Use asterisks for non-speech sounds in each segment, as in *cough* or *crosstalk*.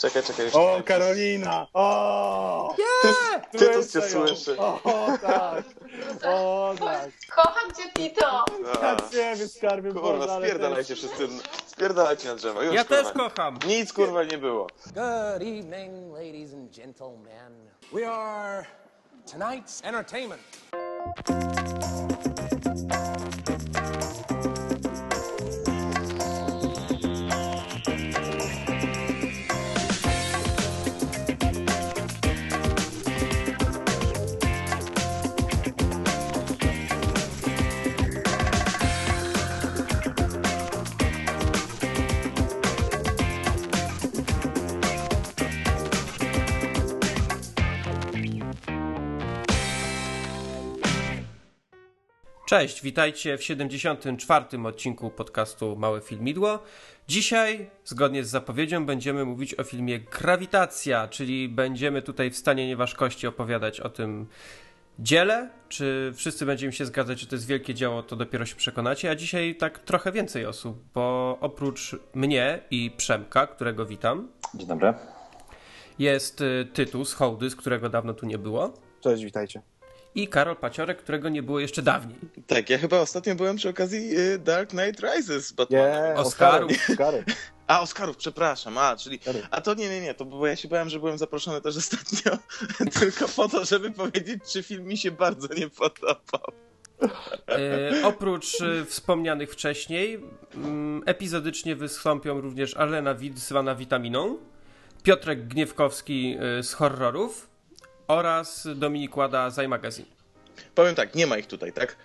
Czekaj, czekaj. Jeszcze O, Karolina! O! Ty, ty to cię ją. słyszy. O, tak. O, tak. Kocham cię, Tito! Ja ciebie skarbie Kurwa, Boże, spierdalajcie wszyscy. Spierdalajcie na drzewo. Już, Ja kurwa. też kocham. Nic kurwa nie było. Good evening, ladies and gentlemen. We are tonight's entertainment. Cześć, witajcie w 74. odcinku podcastu Małe Filmidło. Dzisiaj, zgodnie z zapowiedzią, będziemy mówić o filmie Grawitacja, czyli będziemy tutaj w stanie nieważkości opowiadać o tym dziele. Czy wszyscy będziemy się zgadzać, że to jest wielkie dzieło, to dopiero się przekonacie. A dzisiaj tak trochę więcej osób, bo oprócz mnie i Przemka, którego witam, Dzień dobry. jest y, Tytus Hołdys, którego dawno tu nie było, Cześć, witajcie. I Karol Paciorek, którego nie było jeszcze dawniej. Tak, ja chyba ostatnio byłem przy okazji y, Dark Knight Rises Batmana. Nie, Oscarów. Oscary. A, Oscarów, przepraszam. A, czyli... A to nie, nie, nie, to bo ja się bałem, że byłem zaproszony też ostatnio *laughs* tylko po to, żeby powiedzieć, czy film mi się bardzo nie podobał. E, oprócz e, wspomnianych wcześniej, mm, epizodycznie wystąpią również Alena Wid zwana Witaminą, Piotrek Gniewkowski e, z horrorów oraz Dominik Łada z iMagazine. Powiem tak, nie ma ich tutaj, tak?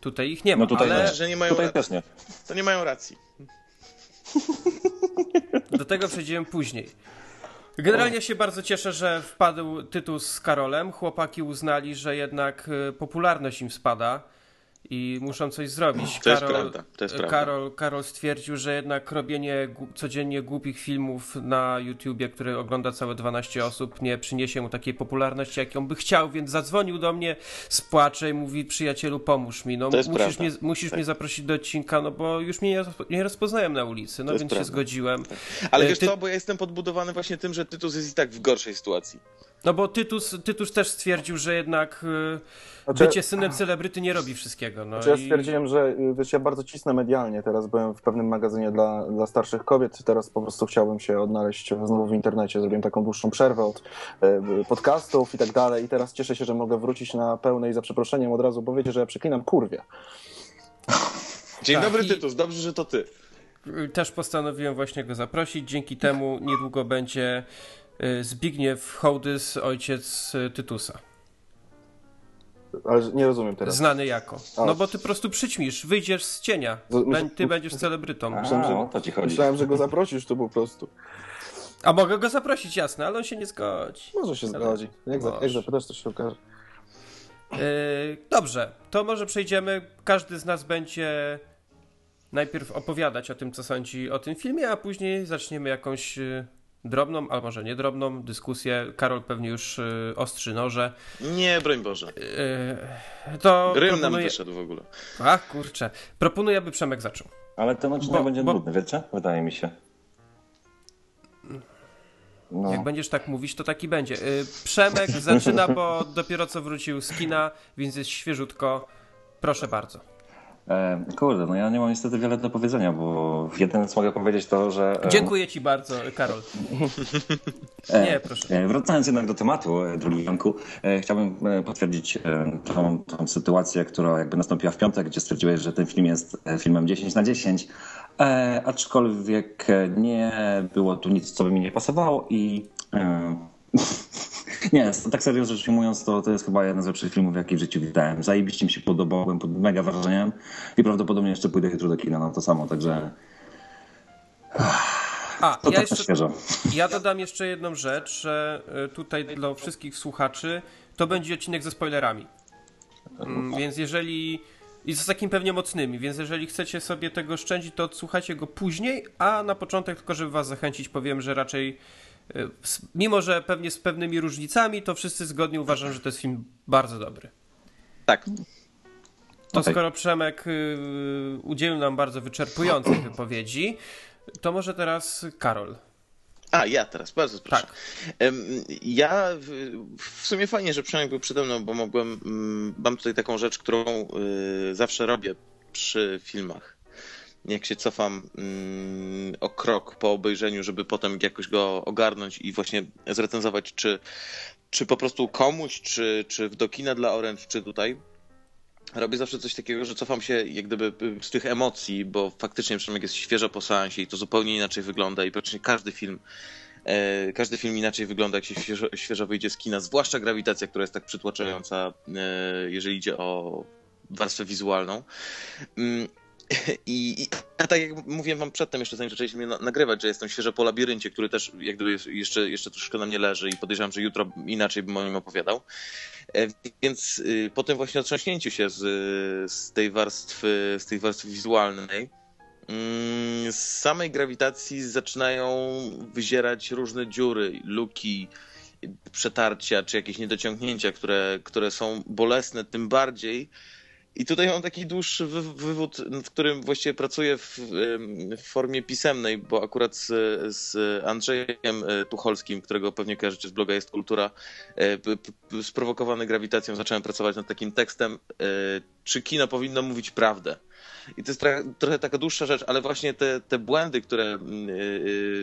Tutaj ich nie ma, No tutaj ale nie. Że nie mają Tutaj ra- też nie. To nie mają racji. *laughs* do tego przejdziemy później. Generalnie się bardzo cieszę, że wpadł tytuł z Karolem. Chłopaki uznali, że jednak e, popularność im spada i muszą coś zrobić. To jest prawda, to jest prawda. Karol, Karol stwierdził, że jednak robienie codziennie głupich filmów na YouTubie, który ogląda całe 12 osób, nie przyniesie mu takiej popularności, jaką by chciał, więc zadzwonił do mnie z płacze i mówi, przyjacielu, pomóż mi. No, musisz prawda. mnie, musisz Tak. mnie zaprosić do odcinka, no bo już mnie nie, rozpo- nie rozpoznają na ulicy, no więc się prawda. zgodziłem. Ale E, wiesz ty- co, bo ja jestem podbudowany właśnie tym, że Tytus jest i tak w gorszej sytuacji. No bo Tytus, Tytus też stwierdził, że jednak y, Znaczy- bycie synem celebryty nie robi wszystkiego. No Znaczy ja i- stwierdziłem, że y, wiesz, ja bardzo cisnę medialnie. Teraz byłem w pewnym magazynie dla, dla starszych kobiet. Teraz po prostu chciałbym się odnaleźć znowu w internecie. Zrobiłem taką dłuższą przerwę od y, podcastów i tak dalej. I teraz cieszę się, że mogę wrócić na pełnej za przeproszeniem od razu powiedzieć, że ja przeklinam kurwie. Dzień Tak, dobry, i- Tytus, dobrze, że to ty. y, Też postanowiłem właśnie go zaprosić. Dzięki temu niedługo będzie Zbigniew Hołdys, ojciec Tytusa. Ale nie rozumiem teraz. Znany jako. A. No bo ty po prostu przyćmisz, wyjdziesz z cienia. Ty będziesz celebrytą. A, Myślałem, że- o to ci chodzi. Myślałem, że go zaprosisz tu po prostu. A mogę go zaprosić, jasne, ale on się nie zgodzi. Może się zgodzi. Jak, za, jak zapytasz, to się okaże. Yy, dobrze, to może przejdziemy. Każdy z nas będzie najpierw opowiadać o tym, co sądzi o tym filmie, a później zaczniemy jakąś yy, drobną, albo może nie drobną dyskusję. Karol pewnie już yy, ostrzy noże. Nie, broń Boże. Yy, to Rym nam proponuję... wyszedł w ogóle. Ach, kurczę. Proponuję, aby Przemek zaczął. Ale ten odcinek Bo- będzie bo- nudny, wiecie? Wydaje mi się. No. Jak będziesz tak mówić, to taki będzie. Yy, Przemek zaczyna, bo *laughs* dopiero co wrócił z kina, więc jest świeżutko. Proszę bardzo. E, kurde, no ja nie mam niestety wiele do powiedzenia, bo jedyne co mogę powiedzieć to, że... e, Dziękuję ci bardzo, Karol. *laughs* e, Nie, proszę. Wracając jednak do tematu, drogi Janku, chciałbym potwierdzić tą, tą sytuację, która jakby nastąpiła w piątek, gdzie stwierdziłeś, że ten film jest filmem 10 na 10, e, aczkolwiek nie było tu nic, co by mi nie pasowało i... E, Nie, tak serio rzecz ujmując, to, to jest chyba jeden z lepszych filmów, jaki w życiu widziałem. Zajebiście mi się podobał, byłem pod mega wrażeniem i prawdopodobnie jeszcze pójdę jutro do kina na to samo, także A, to ja tak jeszcze, świeżo. Ja dodam jeszcze jedną rzecz, że y, tutaj dla wszystkich słuchaczy to będzie odcinek ze spoilerami. Mm, Więc jeżeli. I z takim pewnie mocnymi, więc jeżeli chcecie sobie tego szczędzić, to odsłuchajcie go później, a na początek, tylko żeby was zachęcić, powiem, że raczej, mimo że pewnie z pewnymi różnicami, to wszyscy zgodnie uważają, że to jest film bardzo dobry. Tak. To Okej. skoro Przemek y, udzielił nam bardzo wyczerpującej *clears throat* wypowiedzi, to może teraz Karol. A, ja teraz, bardzo proszę. Tak. Ja w, w sumie fajnie, że Przemek był przede mną, bo mogłem. mm, Mam tutaj taką rzecz, którą y, zawsze robię przy filmach. Jak się cofam mm, o krok po obejrzeniu, żeby potem jakoś go ogarnąć i właśnie zrecenzować, czy, czy po prostu komuś, czy, czy do kina dla Orange, czy tutaj. Robię zawsze coś takiego, że cofam się jak gdyby y, z tych emocji, bo faktycznie Przemek jest świeżo po seansie i to zupełnie inaczej wygląda i praktycznie każdy film E, Każdy film inaczej wygląda, jak się świeżo, świeżo wyjdzie z kina, zwłaszcza grawitacja, która jest tak przytłaczająca, e, jeżeli idzie o warstwę wizualną. I, i tak jak mówiłem wam przedtem, jeszcze zanim zaczęliśmy na- nagrywać, że jestem świeżo po labiryncie, który też jak gdyby jeszcze, jeszcze troszkę na mnie leży i podejrzewam, że jutro inaczej bym o nim opowiadał. E, Więc y, po tym właśnie otrząśnięciu się z, z tej warstwy, z tej warstwy wizualnej, Mm, z samej grawitacji zaczynają wyzierać różne dziury, luki, przetarcia czy jakieś niedociągnięcia, które, które są bolesne tym bardziej. I tutaj mam taki dłuższy wy- wywód, nad którym właściwie pracuję w, w formie pisemnej, bo akurat z, z Andrzejem e, Tucholskim, którego pewnie kojarzycie z bloga Jest Kultura, e, sprowokowany grawitacją zacząłem pracować nad takim tekstem, e, czy kino powinno mówić prawdę. I to jest trochę, taka dłuższa rzecz, ale właśnie te, te błędy, które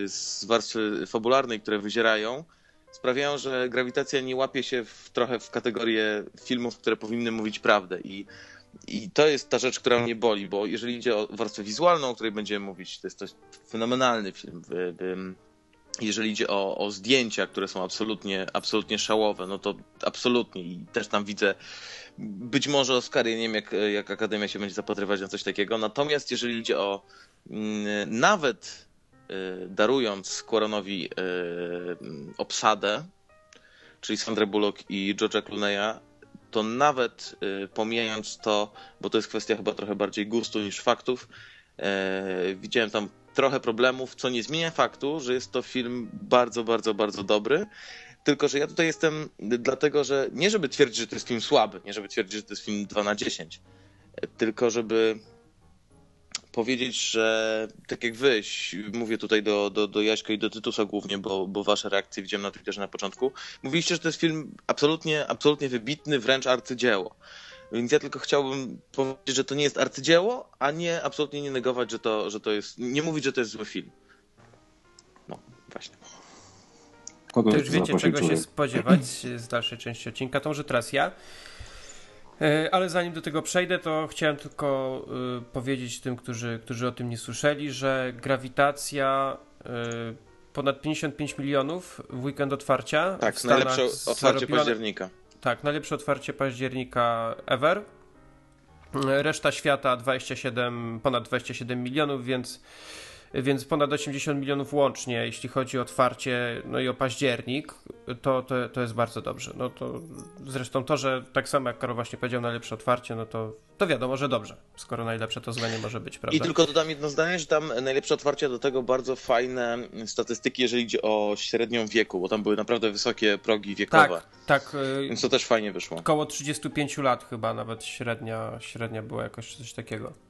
z warstwy fabularnej, które wyzierają, sprawiają, że grawitacja nie łapie się w, trochę w kategorię filmów, które powinny mówić prawdę. I, I to jest ta rzecz, która mnie boli, bo jeżeli idzie o warstwę wizualną, o której będziemy mówić, to jest to fenomenalny film. Jeżeli idzie o, o zdjęcia, które są absolutnie, absolutnie szałowe, no to absolutnie i też tam widzę być może Oscary, nie wiem jak, jak Akademia się będzie zapatrywać na coś takiego. Natomiast jeżeli idzie o mm, nawet y, darując Quaronowi y, obsadę, czyli Sandrę Bullock i George'a Clooney'a, to nawet y, pomijając to, bo to jest kwestia chyba trochę bardziej gustu niż faktów, y, widziałem tam trochę problemów, co nie zmienia faktu, że jest to film bardzo, bardzo, bardzo dobry. Tylko, że ja tutaj jestem dlatego, że nie żeby twierdzić, że to jest film słaby, nie żeby twierdzić, że to jest film 2 na 10, tylko żeby powiedzieć, że tak jak wy, mówię tutaj do, do, do Jaśka i do Tytusa głównie, bo, bo wasze reakcje widziałem na Twitterze na początku, mówiliście, że to jest film absolutnie, absolutnie wybitny, wręcz arcydzieło. Więc ja tylko chciałbym powiedzieć, że to nie jest arcydzieło, a nie absolutnie nie negować, że to, że to jest, nie mówić, że to jest zły film. No, właśnie. Kogo To już wiecie, czego się spodziewać z dalszej części odcinka. To może teraz ja. E, Ale zanim do tego przejdę, to chciałem tylko y, powiedzieć tym, którzy, którzy o tym nie słyszeli, że grawitacja y, ponad 55 milionów w weekend otwarcia. Tak, najlepsze otwarcie października. Tak, najlepsze otwarcie października ever. Reszta świata 27, ponad 27 milionów, więc, więc ponad 80 milionów łącznie, jeśli chodzi o otwarcie, no i o październik, to, to, to jest bardzo dobrze. No to zresztą to, że tak samo jak Karol właśnie powiedział, najlepsze otwarcie, no to, to wiadomo, że dobrze. Skoro najlepsze, to złe nie może być, prawda? I tylko dodam jedno zdanie, że tam najlepsze otwarcie do tego bardzo fajne statystyki, jeżeli idzie o średnią wieku, bo tam były naprawdę wysokie progi wiekowe. tak, tak. y, Więc to też fajnie wyszło. Około 35 lat chyba nawet średnia, średnia była jakoś coś takiego.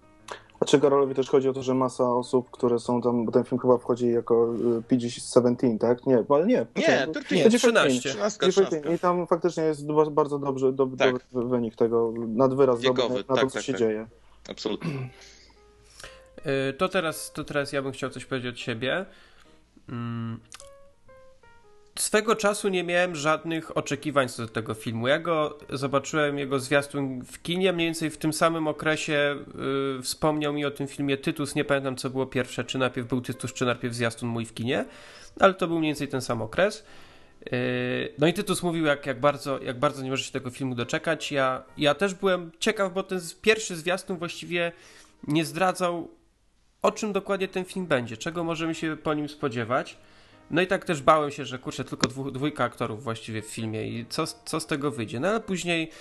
Znaczy Karolowi też chodzi o to, że masa osób, które są tam, bo ten film chyba wchodzi jako y, PG-17, tak? Nie, ale nie. Nie, poczekaj, nie, Nie, 13. 13. 13, PG-13. 13. I tam faktycznie jest ba- bardzo dobrze, dob, Tak. dobry wynik tego, nadwyraz Wiekowy, dobry na tak, to, co tak, się tak. dzieje. Absolutnie. Y, To teraz, to teraz ja bym chciał coś powiedzieć od siebie. Swego czasu nie miałem żadnych oczekiwań co do tego filmu. Ja go zobaczyłem jego zwiastun w kinie, mniej więcej w tym samym okresie y, wspomniał mi o tym filmie Tytus. Nie pamiętam co było pierwsze, czy najpierw był Tytus, czy najpierw zwiastun mój w kinie, ale to był mniej więcej ten sam okres. Y, No i Tytus mówił, jak, jak, bardzo, jak bardzo nie może się tego filmu doczekać. Ja, ja też byłem ciekaw, bo ten pierwszy zwiastun właściwie nie zdradzał o czym dokładnie ten film będzie, czego możemy się po nim spodziewać. No i tak też bałem się, że kurczę, tylko dwu, dwójka aktorów właściwie w filmie i co, co z tego wyjdzie. No ale później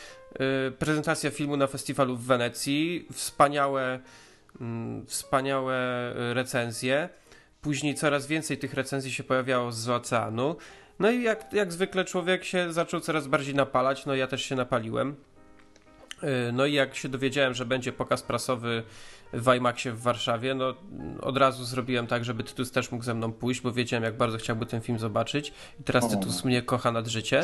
y, prezentacja filmu na festiwalu w Wenecji, wspaniałe, mm, wspaniałe y, recenzje. Później coraz więcej tych recenzji się pojawiało z oceanu. No i jak, jak zwykle człowiek się zaczął coraz bardziej napalać, no ja też się napaliłem. Y, No i jak się dowiedziałem, że będzie pokaz prasowy w IMAXie w Warszawie, no od razu zrobiłem tak, żeby Tytus też mógł ze mną pójść, bo wiedziałem, jak bardzo chciałby ten film zobaczyć. I teraz Tytus mnie kocha nad życie.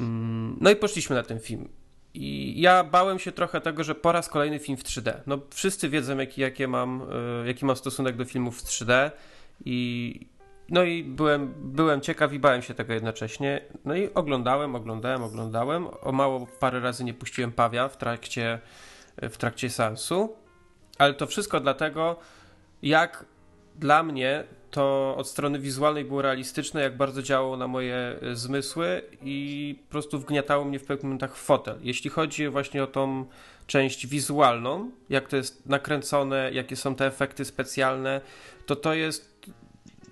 Mm, no i poszliśmy na ten film. I ja bałem się trochę tego, że po raz kolejny film w 3D. No wszyscy wiedzą, jaki, jakie mam, e, jaki mam stosunek do filmów w 3D i no i byłem, byłem ciekaw i bałem się tego jednocześnie. No i oglądałem, oglądałem, oglądałem. O mało parę razy nie puściłem Pawia w trakcie, w trakcie seansu. Ale to wszystko dlatego, jak dla mnie to od strony wizualnej było realistyczne, jak bardzo działało na moje e, zmysły i po prostu wgniatało mnie w pewnych momentach w fotel. Jeśli chodzi właśnie o tą część wizualną, jak to jest nakręcone, jakie są te efekty specjalne, to to jest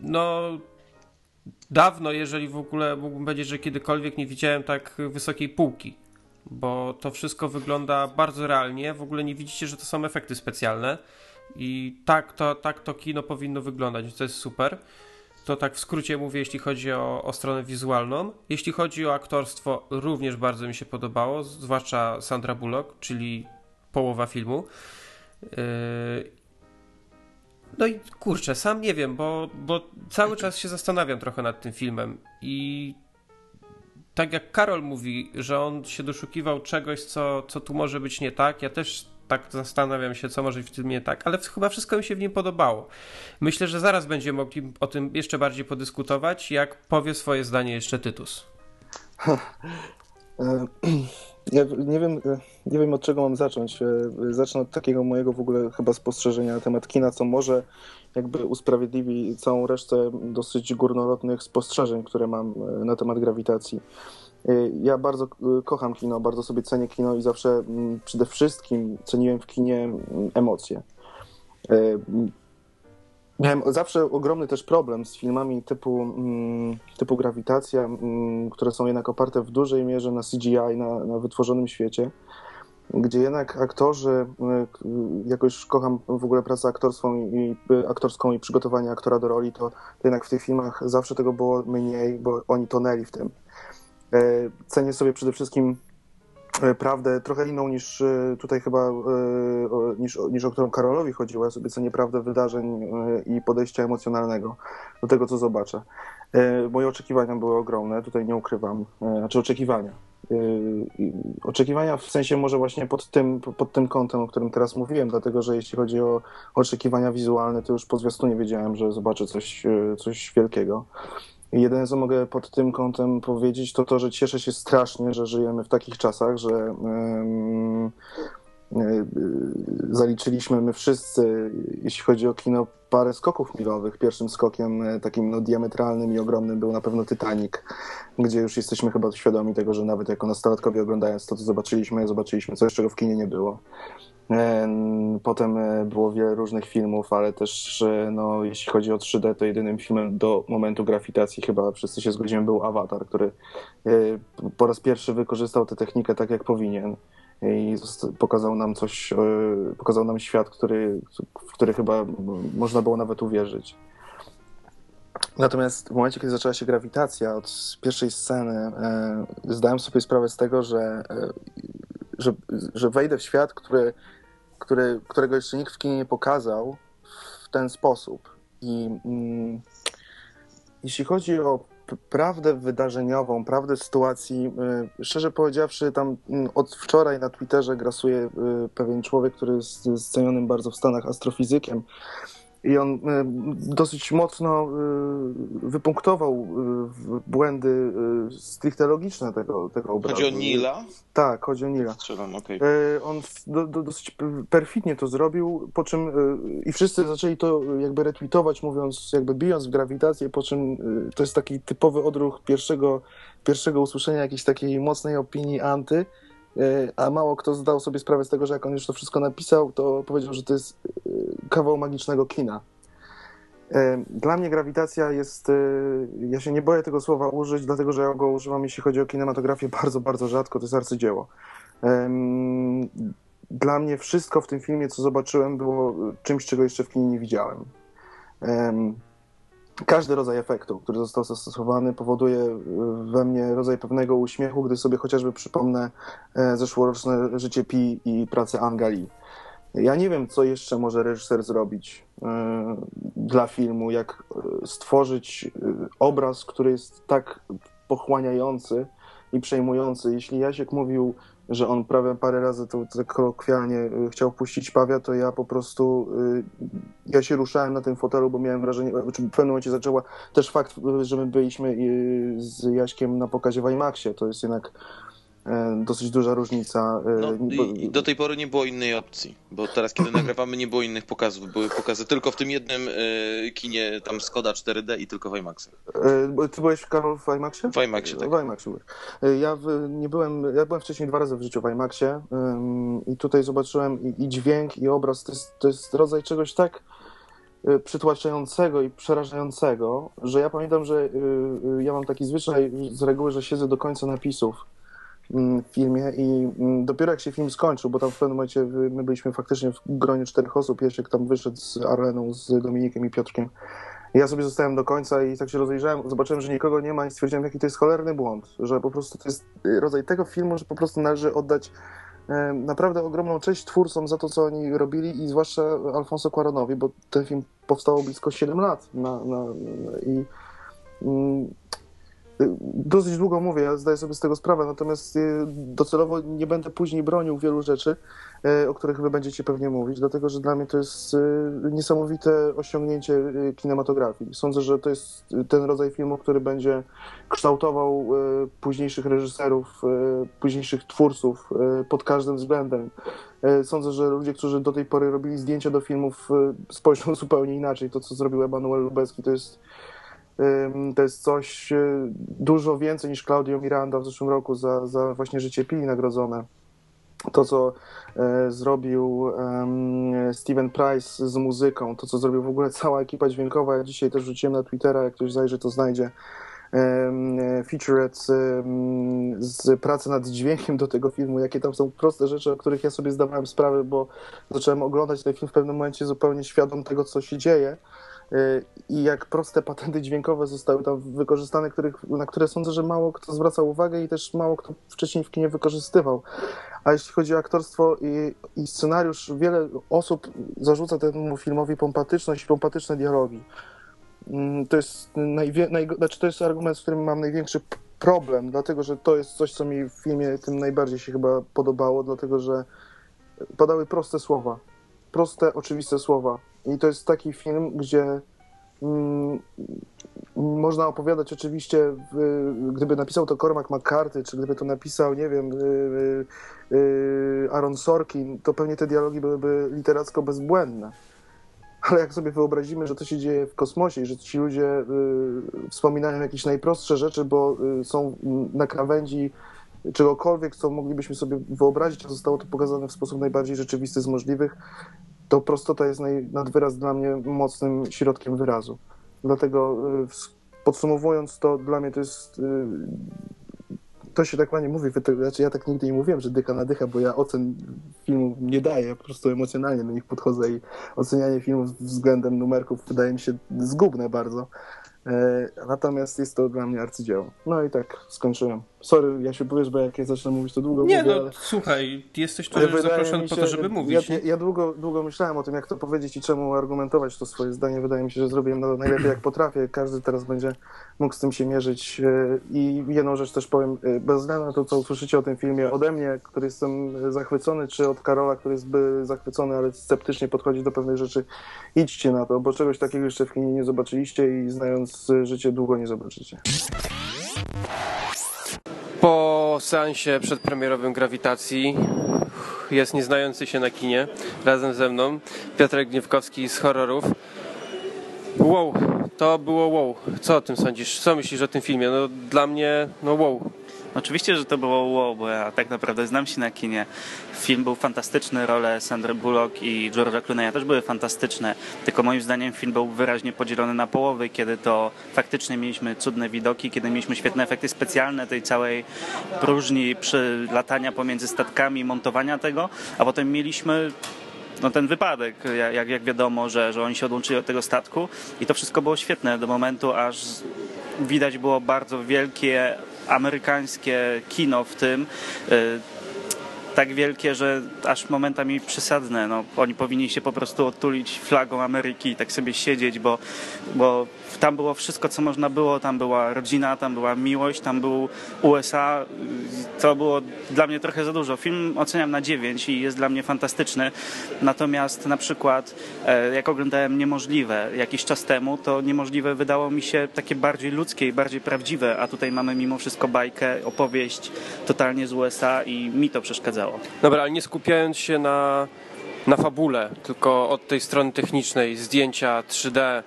no dawno, jeżeli w ogóle mógłbym powiedzieć, że kiedykolwiek nie widziałem tak wysokiej półki, bo to wszystko wygląda bardzo realnie, w ogóle nie widzicie, że to są efekty specjalne i tak to, tak to kino powinno wyglądać, to jest super. To tak w skrócie mówię, jeśli chodzi o, o stronę wizualną. Jeśli chodzi o aktorstwo, również bardzo mi się podobało, zwłaszcza Sandra Bullock, czyli połowa filmu. Yy, no i kurczę, sam nie wiem, bo, bo cały czas się zastanawiam trochę nad tym filmem i tak jak Karol mówi, że on się doszukiwał czegoś, co, co tu może być nie tak, ja też tak zastanawiam się, co może być w tym nie tak, ale chyba wszystko mi się w nim podobało. Myślę, że zaraz będziemy mogli o tym jeszcze bardziej podyskutować, jak powie swoje zdanie jeszcze Tytus. *laughs* *clears throat* E, nie wiem, e, nie wiem od czego mam zacząć. E, zacznę od takiego mojego w ogóle chyba spostrzeżenia na temat kina, co może jakby usprawiedliwi całą resztę dosyć górnolotnych spostrzeżeń, które mam na temat grawitacji. Ja bardzo kocham kino, bardzo sobie cenię kino i zawsze mm, przede wszystkim ceniłem w kinie mm, emocje. Miałem zawsze ogromny też problem z filmami typu, mm, typu Grawitacja, mm, które są jednak oparte w dużej mierze na CGI, na, na wytworzonym świecie, gdzie jednak aktorzy, y, jakoś kocham w ogóle pracę aktorską i, aktorską i przygotowanie aktora do roli, to, to jednak w tych filmach zawsze tego było mniej, bo oni tonęli w tym. E, cenię sobie przede wszystkim prawdę trochę inną niż e, tutaj chyba, e, niż, niż o którą Karolowi chodziło. Ja sobie cenię prawdę wydarzeń i podejścia emocjonalnego do tego, co zobaczę. Moje oczekiwania były ogromne, tutaj nie ukrywam. Znaczy oczekiwania. Oczekiwania w sensie może właśnie pod tym, pod tym kątem, o którym teraz mówiłem, dlatego że jeśli chodzi o oczekiwania wizualne, to już po zwiastunie wiedziałem, że zobaczę coś, coś wielkiego. Jedyne, co mogę pod tym kątem powiedzieć, to to, że cieszę się strasznie, że żyjemy w takich czasach, że zaliczyliśmy my wszyscy, jeśli chodzi o kino, parę skoków milowych. Pierwszym skokiem e, takim no, diametralnym i ogromnym był na pewno Titanic, gdzie już jesteśmy chyba świadomi tego, że nawet jako nastolatkowie oglądając to, co zobaczyliśmy, zobaczyliśmy coś, czego w kinie nie było. Potem e, było wiele różnych filmów, ale też no, jeśli chodzi o 3D, to jedynym filmem do momentu grawitacji chyba wszyscy się zgodzimy był Avatar, który e, po raz pierwszy wykorzystał tę technikę tak jak powinien i pokazał nam coś, e, pokazał nam świat, który, w który chyba można było nawet uwierzyć. Natomiast w momencie, kiedy zaczęła się grawitacja, od pierwszej sceny zdałem sobie sprawę z tego, że że, że wejdę w świat, który, który, którego jeszcze nikt w kinie nie pokazał w ten sposób. I mm, jeśli chodzi o prawdę wydarzeniową, prawdę sytuacji, y, szczerze powiedziawszy, tam y, od wczoraj na Twitterze grasuje y, pewien człowiek, który jest cenionym bardzo w Stanach astrofizykiem, i on e, dosyć mocno e, wypunktował e, błędy stricte logiczne tego, tego obrazu. Chodzi o Nila? Tak, chodzi o Nila. Strzelam, okay. On do, do, dosyć perfidnie to zrobił, po czym i wszyscy zaczęli to jakby retweetować, mówiąc, jakby bijąc w grawitację, po czym to jest taki typowy odruch pierwszego, pierwszego usłyszenia jakiejś takiej mocnej opinii anty, a mało kto zdał sobie sprawę z tego, że jak on już to wszystko napisał, to powiedział, że to jest e, kawał magicznego kina. E, dla mnie grawitacja jest. Ja się nie boję tego słowa użyć, dlatego że ja go używam, jeśli chodzi o kinematografię, *laughs* bardzo, bardzo rzadko. To jest arcydzieło. Dla mnie wszystko w tym filmie, co zobaczyłem, było czymś, czego jeszcze w kinie nie widziałem każdy rodzaj efektu, który został zastosowany, powoduje we mnie rodzaj pewnego uśmiechu, gdy sobie chociażby przypomnę e, zeszłoroczne życie Pi i pracę Angali. Ja nie wiem, co jeszcze może reżyser zrobić dla filmu, jak stworzyć obraz, który jest tak pochłaniający i przejmujący. Jeśli Jasiek mówił że on prawie parę razy to tak kolokwialnie y, chciał puścić Pawia, to ja po prostu y, ja się ruszałem na tym fotelu, bo miałem wrażenie, w pewnym momencie zaczęła też fakt, że my byliśmy y, z Jaśkiem na pokazie w IMAXie, to jest jednak dosyć duża różnica. E, no, do tej pory nie było innej opcji, bo teraz, kiedy *clears throat* nagrywamy, nie było innych pokazów. Były pokazy tylko w tym jednym e, kinie, tam Skoda 4D i tylko w. Ty byłeś, Karol, w IMAXie? W IMAXie, tak. W IMAXie Ja w, nie byłem, ja byłem wcześniej dwa razy w życiu w IMAXie i tutaj zobaczyłem i, i dźwięk, i obraz. To jest, to jest rodzaj czegoś tak przytłaczającego i przerażającego, że ja pamiętam, że ja mam taki zwyczaj z reguły, że siedzę do końca napisów w filmie i mm, dopiero jak się film skończył, bo tam w pewnym momencie my byliśmy faktycznie w gronie czterech osób, Jasiek tam wyszedł z Arleną, z Dominikiem i Piotrkiem. Ja sobie zostałem do końca i tak się rozejrzałem, zobaczyłem, że nikogo nie ma i stwierdziłem, jaki to jest cholerny błąd, że po prostu to jest rodzaj tego filmu, że po prostu należy oddać naprawdę ogromną cześć twórcom za to, co oni robili i zwłaszcza Alfonso Cuaronowi, bo ten film powstał blisko 7 lat na, na i mm, Dosyć długo mówię, ja zdaję sobie z tego sprawę, natomiast y, docelowo nie będę później bronił wielu rzeczy, y, o których wy będziecie pewnie mówić, dlatego że dla mnie to jest y, niesamowite osiągnięcie kinematografii. Sądzę, że to jest ten rodzaj filmu, który będzie kształtował późniejszych reżyserów, późniejszych twórców pod każdym względem. Sądzę, że ludzie, którzy do tej pory robili zdjęcia do filmów, spojrzą *laughs* zupełnie inaczej. To, co zrobił Emanuel Lubecki, to jest to jest coś y, dużo więcej niż Claudio Miranda w zeszłym roku za, za właśnie życie Pili nagrodzone. To, co e, zrobił Steven Price z muzyką, to, co zrobił w ogóle cała ekipa dźwiękowa. Ja dzisiaj też rzuciłem na Twittera, jak ktoś zajrzy, to znajdzie featurette z pracy nad dźwiękiem do tego filmu, jakie tam są proste rzeczy, o których ja sobie zdawałem sprawę, bo zacząłem oglądać ten film w pewnym momencie zupełnie świadom tego, co się dzieje i jak proste patenty dźwiękowe zostały tam wykorzystane, których, na które sądzę, że mało kto zwracał uwagę i też mało kto wcześniej w kinie wykorzystywał. A jeśli chodzi o aktorstwo i, i scenariusz, wiele osób zarzuca temu filmowi pompatyczność i pompatyczne dialogi. Mm, to jest, najwie, naj, znaczy to jest argument, z którym mam największy problem, dlatego że to jest coś, co mi w filmie tym najbardziej się chyba podobało, dlatego że padały proste słowa. Proste, oczywiste słowa i to jest taki film, gdzie mm, można opowiadać oczywiście, gdyby napisał to Cormac McCarthy, czy gdyby to napisał, nie wiem, y, y, y, Aaron Sorkin, to pewnie te dialogi byłyby literacko bezbłędne. Ale jak sobie wyobrazimy, że to się dzieje w kosmosie i że ci ludzie wspominają jakieś najprostsze rzeczy, bo są na krawędzi czegokolwiek, co moglibyśmy sobie wyobrazić, a zostało to pokazane w sposób najbardziej rzeczywisty z możliwych, to prostota jest naj, nad wyraz dla mnie mocnym środkiem wyrazu. Dlatego y, podsumowując to, dla mnie to jest y, to się tak ładnie mówi, znaczy ja tak nigdy nie mówiłem, że dycha na dycha, bo ja ocen filmu nie daję, po prostu emocjonalnie do nich podchodzę i ocenianie filmów względem numerków wydaje mi się zgubne bardzo. E, natomiast jest to dla mnie arcydzieło. No i tak skończyłem. Sorry, ja się powiesz, bo jak ja zacznę mówić, to długo Nie, mówię, no ale... słuchaj, jesteś tu zaproszony się, po to, żeby mówić. Ja, ja, długo, długo myślałem o tym, jak to powiedzieć i czemu argumentować to swoje zdanie. Wydaje mi się, że zrobiłem no, najlepiej jak potrafię. Każdy teraz będzie mógł z tym się mierzyć. E, I jedną rzecz też powiem, e, bez względu na to, co usłyszycie o tym filmie ode mnie, który jestem zachwycony, czy od Karola, który jest zachwycony, ale sceptycznie podchodzi do pewnych rzeczy, idźcie na to, bo czegoś takiego jeszcze w kinie nie zobaczyliście i znając życie długo nie zobaczycie. Po seansie przedpremierowym Grawitacji jest nieznający się na kinie razem ze mną Piotrek Gniewkowski z horrorów. Wow, to było wow. Co o tym sądzisz? Co myślisz o tym filmie? No dla mnie, no wow. Oczywiście, że to było wow, ja tak naprawdę znam się na kinie. Film był fantastyczny, role Sandra Bullock i George'a Clooney'a też były fantastyczne, tylko moim zdaniem film był wyraźnie podzielony na połowy, kiedy to faktycznie mieliśmy cudne widoki, kiedy mieliśmy świetne efekty specjalne tej całej próżni przy latania pomiędzy statkami, montowania tego, a potem mieliśmy no, ten wypadek, jak, jak wiadomo, że, że oni się odłączyli od tego statku i to wszystko było świetne do momentu, aż widać było bardzo wielkie amerykańskie kino w tym. Y, tak wielkie, że aż momentami przesadne. No, oni powinni się po prostu otulić flagą Ameryki i tak sobie siedzieć, bo, bo tam było wszystko, co można było. Tam była rodzina, tam była miłość, tam był USA. To było dla mnie trochę za dużo. Film oceniam na 9 i jest dla mnie fantastyczny. Natomiast na przykład e, jak oglądałem Niemożliwe jakiś czas temu, to Niemożliwe wydało mi się takie bardziej ludzkie i bardziej prawdziwe, a tutaj mamy mimo wszystko bajkę, opowieść totalnie z USA i mi to przeszkadzało. Dobra, ale nie skupiając się na, na fabule, tylko od tej strony technicznej, zdjęcia 3D, E,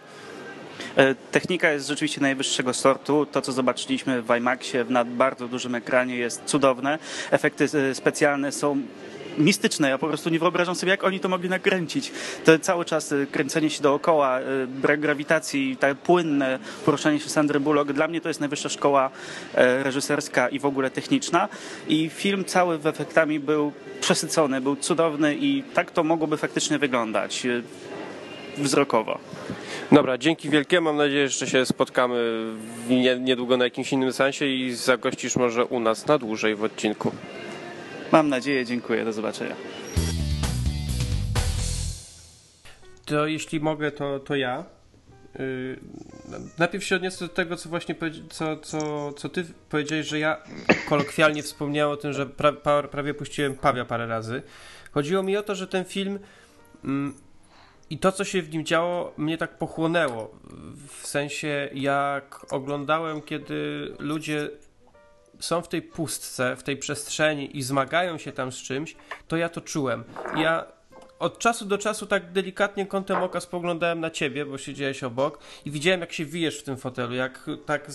technika jest rzeczywiście najwyższego sortu. To, co zobaczyliśmy w IMAXie na bardzo dużym ekranie jest cudowne. Efekty e, specjalne są mistyczne. Ja po prostu nie wyobrażam sobie, jak oni to mogli nakręcić. To cały czas e, kręcenie się dookoła, brak grawitacji, tak płynne poruszanie się Sandry Bullock. Dla mnie to jest najwyższa szkoła reżyserska i w ogóle techniczna. I film cały w efektami był przesycony, był cudowny i tak to mogłoby faktycznie wyglądać wzrokowo. Dobra, dzięki wielkie. Mam nadzieję, że się spotkamy niedługo na jakimś innym sensie i zagościsz może u nas na dłużej w odcinku. Mam nadzieję, dziękuję, do zobaczenia. To jeśli mogę, to, to ja. Yy, najpierw się odniosę do tego, co właśnie co, co, co ty powiedziałeś, że ja kolokwialnie wspomniałem o tym, że pra, prawie puściłem Pawia parę razy. Chodziło mi o to, że ten film mm, i to, co się w nim działo, mnie tak pochłonęło. W sensie, jak oglądałem, kiedy ludzie są w tej pustce, w tej przestrzeni i zmagają się tam z czymś, to ja to czułem. Ja od czasu do czasu tak delikatnie kątem oka spoglądałem na ciebie, bo siedziałeś obok i widziałem, jak się wijesz w tym fotelu, jak tak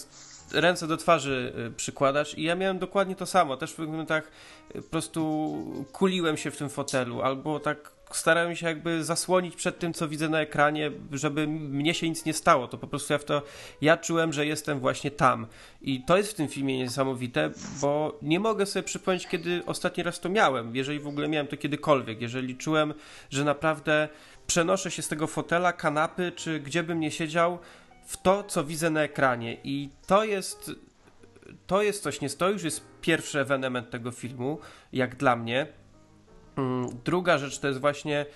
ręce do twarzy y, przykładasz i ja miałem dokładnie to samo. Też w pewnych momentach y, po prostu kuliłem się w tym fotelu albo tak starałem się jakby zasłonić przed tym, co widzę na ekranie, żeby mnie się nic nie stało. To po prostu ja w to, ja czułem, że jestem właśnie tam. I to jest w tym filmie niesamowite, bo nie mogę sobie przypomnieć, kiedy ostatni raz to miałem, jeżeli w ogóle miałem to kiedykolwiek, jeżeli czułem, że naprawdę przenoszę się z tego fotela, kanapy, czy gdzie bym nie siedział, w to, co widzę na ekranie. I to jest to jest coś, nie to już jest pierwszy ewenement tego filmu, jak dla mnie. Mm, druga rzecz to jest właśnie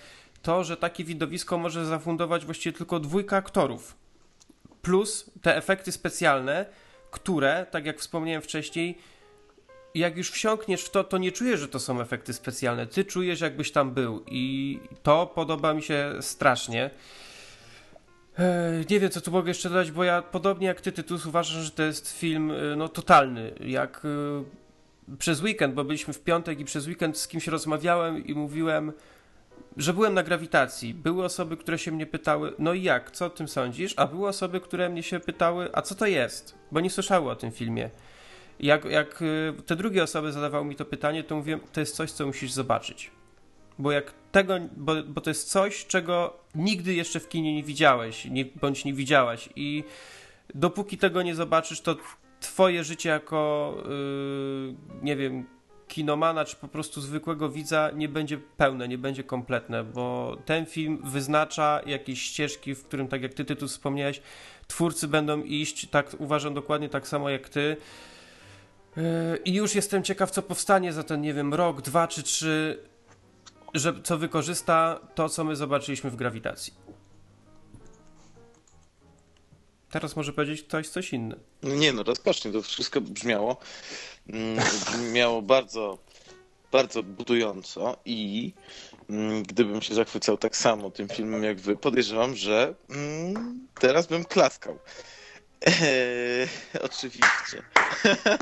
to, że takie widowisko może zafundować właściwie tylko dwójka aktorów. Plus te efekty specjalne, które, tak jak wspomniałem wcześniej, jak już wsiąkniesz w to, to nie czujesz, że to są efekty specjalne. Ty czujesz, jakbyś tam był. I to podoba mi się strasznie. Nie wiem, co tu mogę jeszcze dodać, bo ja podobnie jak ty, Tytus, uważam, że to jest film e, no, totalny. Jak e, przez weekend, bo byliśmy w piątek i przez weekend z kimś rozmawiałem i mówiłem, że byłem na grawitacji. Były osoby, które się mnie pytały, no i jak, co o tym sądzisz? A były osoby, które mnie się pytały, a co to jest? Bo nie słyszały o tym filmie. Jak, jak y, te drugie osoby zadawały mi to pytanie, to mówiłem, to jest coś, co musisz zobaczyć. Bo jak tego, bo, bo to jest coś, czego nigdy jeszcze w kinie nie widziałeś, nie, bądź nie widziałaś i dopóki tego nie zobaczysz, to twoje życie jako, yy, nie wiem, kinomana, czy po prostu zwykłego widza nie będzie pełne, nie będzie kompletne, bo ten film wyznacza jakieś ścieżki, w którym, tak jak ty, ty tu wspomniałeś, twórcy będą iść, tak uważam dokładnie tak samo jak ty. Yy, I już jestem ciekaw, co powstanie za ten, nie wiem, rok, dwa czy trzy, że co wykorzysta to, co my zobaczyliśmy w grawitacji. Teraz może powiedzieć ktoś coś innego. Nie no, rozpocznij, to wszystko brzmiało, mm, brzmiało bardzo, bardzo budująco i mm, gdybym się zachwycał tak samo tym filmem jak wy, podejrzewam, że mm, teraz bym klaskał. Eee, *laughs* oczywiście.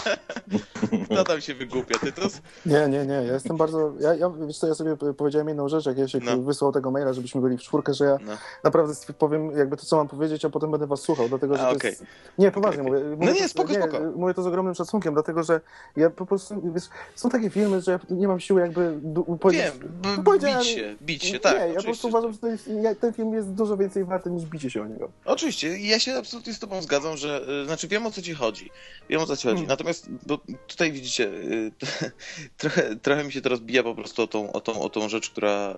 *laughs* Kto tam się wygłupia, Tytus? Nie, nie, nie, ja jestem bardzo, ja, ja, wiesz co, ja sobie powiedziałem jedną rzecz, jak ja się no. wysłał tego maila, żebyśmy byli w czwórkę, że ja no. naprawdę powiem jakby to, co mam powiedzieć, a potem będę was słuchał, dlatego, że a, okay. jest... Nie, poważnie okay, okay. mówię. mówię. No nie, spoko, nie, spoko. Mówię to z ogromnym szacunkiem, dlatego, że ja po prostu, wiesz, są takie filmy, że ja nie mam siły jakby powiedzieć... Wiem, powiedziałem, bić się, bić się, tak. Nie, ja po prostu uważam, że jest, ten film jest dużo więcej warty niż bicie się o niego. Oczywiście, ja się absolutnie z tobą zgadzam, że, y, znaczy wiem o co ci chodzi, wiem o co ci chodzi, hmm. natomiast bo tutaj widzicie, y, *laughs* trochę, trochę mi się teraz bija po prostu o tą, o tą, o tą rzecz, która,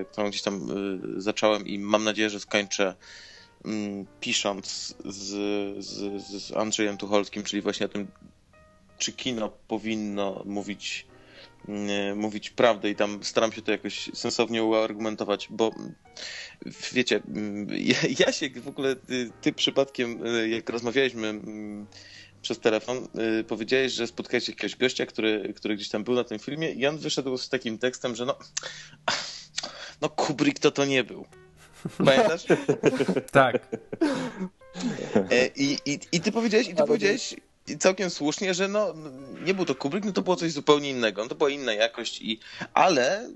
y, którą gdzieś tam zacząłem i mam nadzieję, że skończę mm, pisząc z, z, z Andrzejem Tucholskim, czyli właśnie o tym, czy kino powinno mówić mówić prawdę i tam staram się to jakoś sensownie uargumentować, bo wiecie, ja, ja się w ogóle, ty, ty przypadkiem, jak rozmawialiśmy przez telefon, powiedziałeś, że spotkałeś jakiegoś gościa, który, który gdzieś tam był na tym filmie i on wyszedł z takim tekstem, że no, no Kubrick to to nie był. Pamiętasz? tak. E, I, i, I ty powiedziałeś, i ty powiedziałeś całkiem słusznie, że no, nie był to Kubrick, no to było coś zupełnie innego. No to była inna jakość, i, ale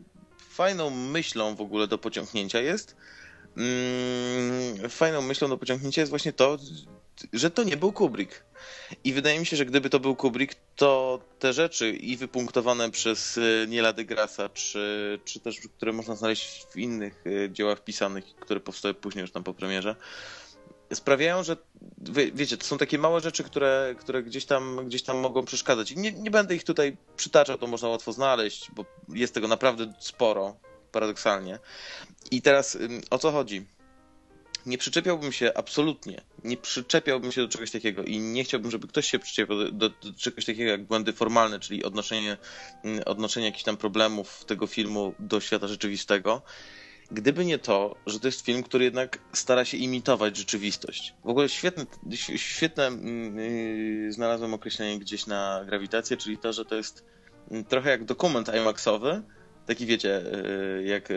fajną myślą w ogóle do pociągnięcia jest, mm, fajną myślą do pociągnięcia jest właśnie to, że to nie był Kubrick. I wydaje mi się, że gdyby to był Kubrick, to te rzeczy i wypunktowane przez e, Niela deGrasse, czy, czy też które można znaleźć w innych e, dziełach pisanych, które powstały później już tam po premierze, sprawiają, że wie, wiecie, to są takie małe rzeczy, które, które gdzieś, tam, gdzieś tam mogą przeszkadzać. Nie, nie będę ich tutaj przytaczał, to można łatwo znaleźć, bo jest tego naprawdę sporo, paradoksalnie. I teraz o co chodzi? nie przyczepiałbym się absolutnie, nie przyczepiałbym się do czegoś takiego i nie chciałbym, żeby ktoś się przyczepiał do, do, do czegoś takiego jak błędy formalne, czyli odnoszenie, odnoszenie jakichś tam problemów tego filmu do świata rzeczywistego. Gdyby nie to, że to jest film, który jednak stara się imitować rzeczywistość. W ogóle świetne, świetne yy, znalazłem określenie gdzieś na grawitację, czyli to, że to jest mm, trochę jak dokument IMAXowy, taki wiecie, e, jak e,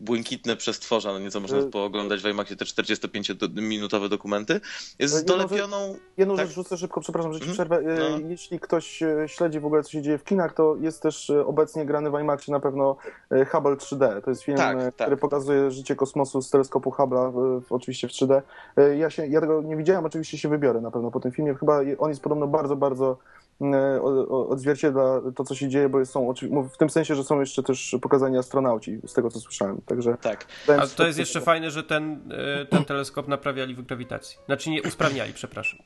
błękitne przestworza, no nieco można e, pooglądać w IMAXie te 45-minutowe dokumenty, jest z dolepioną... Jedną tak? rzecz rzucę szybko, przepraszam, że ci mhm. przerwę. No. Jeśli ktoś śledzi w ogóle, co się dzieje w kinach, to jest też obecnie grany w IMAXie na pewno Hubble 3D. To jest film, tak, tak. który pokazuje życie kosmosu z teleskopu Hubble'a, oczywiście w 3D. Ja, się, ja tego nie widziałem, oczywiście się wybiorę na pewno po tym filmie. Chyba on jest podobno bardzo, bardzo odzwierciedla to, co się dzieje, bo są w tym sensie, że są jeszcze też pokazani astronauci, z tego co słyszałem. Także tak. A to jest jeszcze fajne, że ten, e, ten teleskop naprawiali w grawitacji. Znaczy nie usprawniali, przepraszam.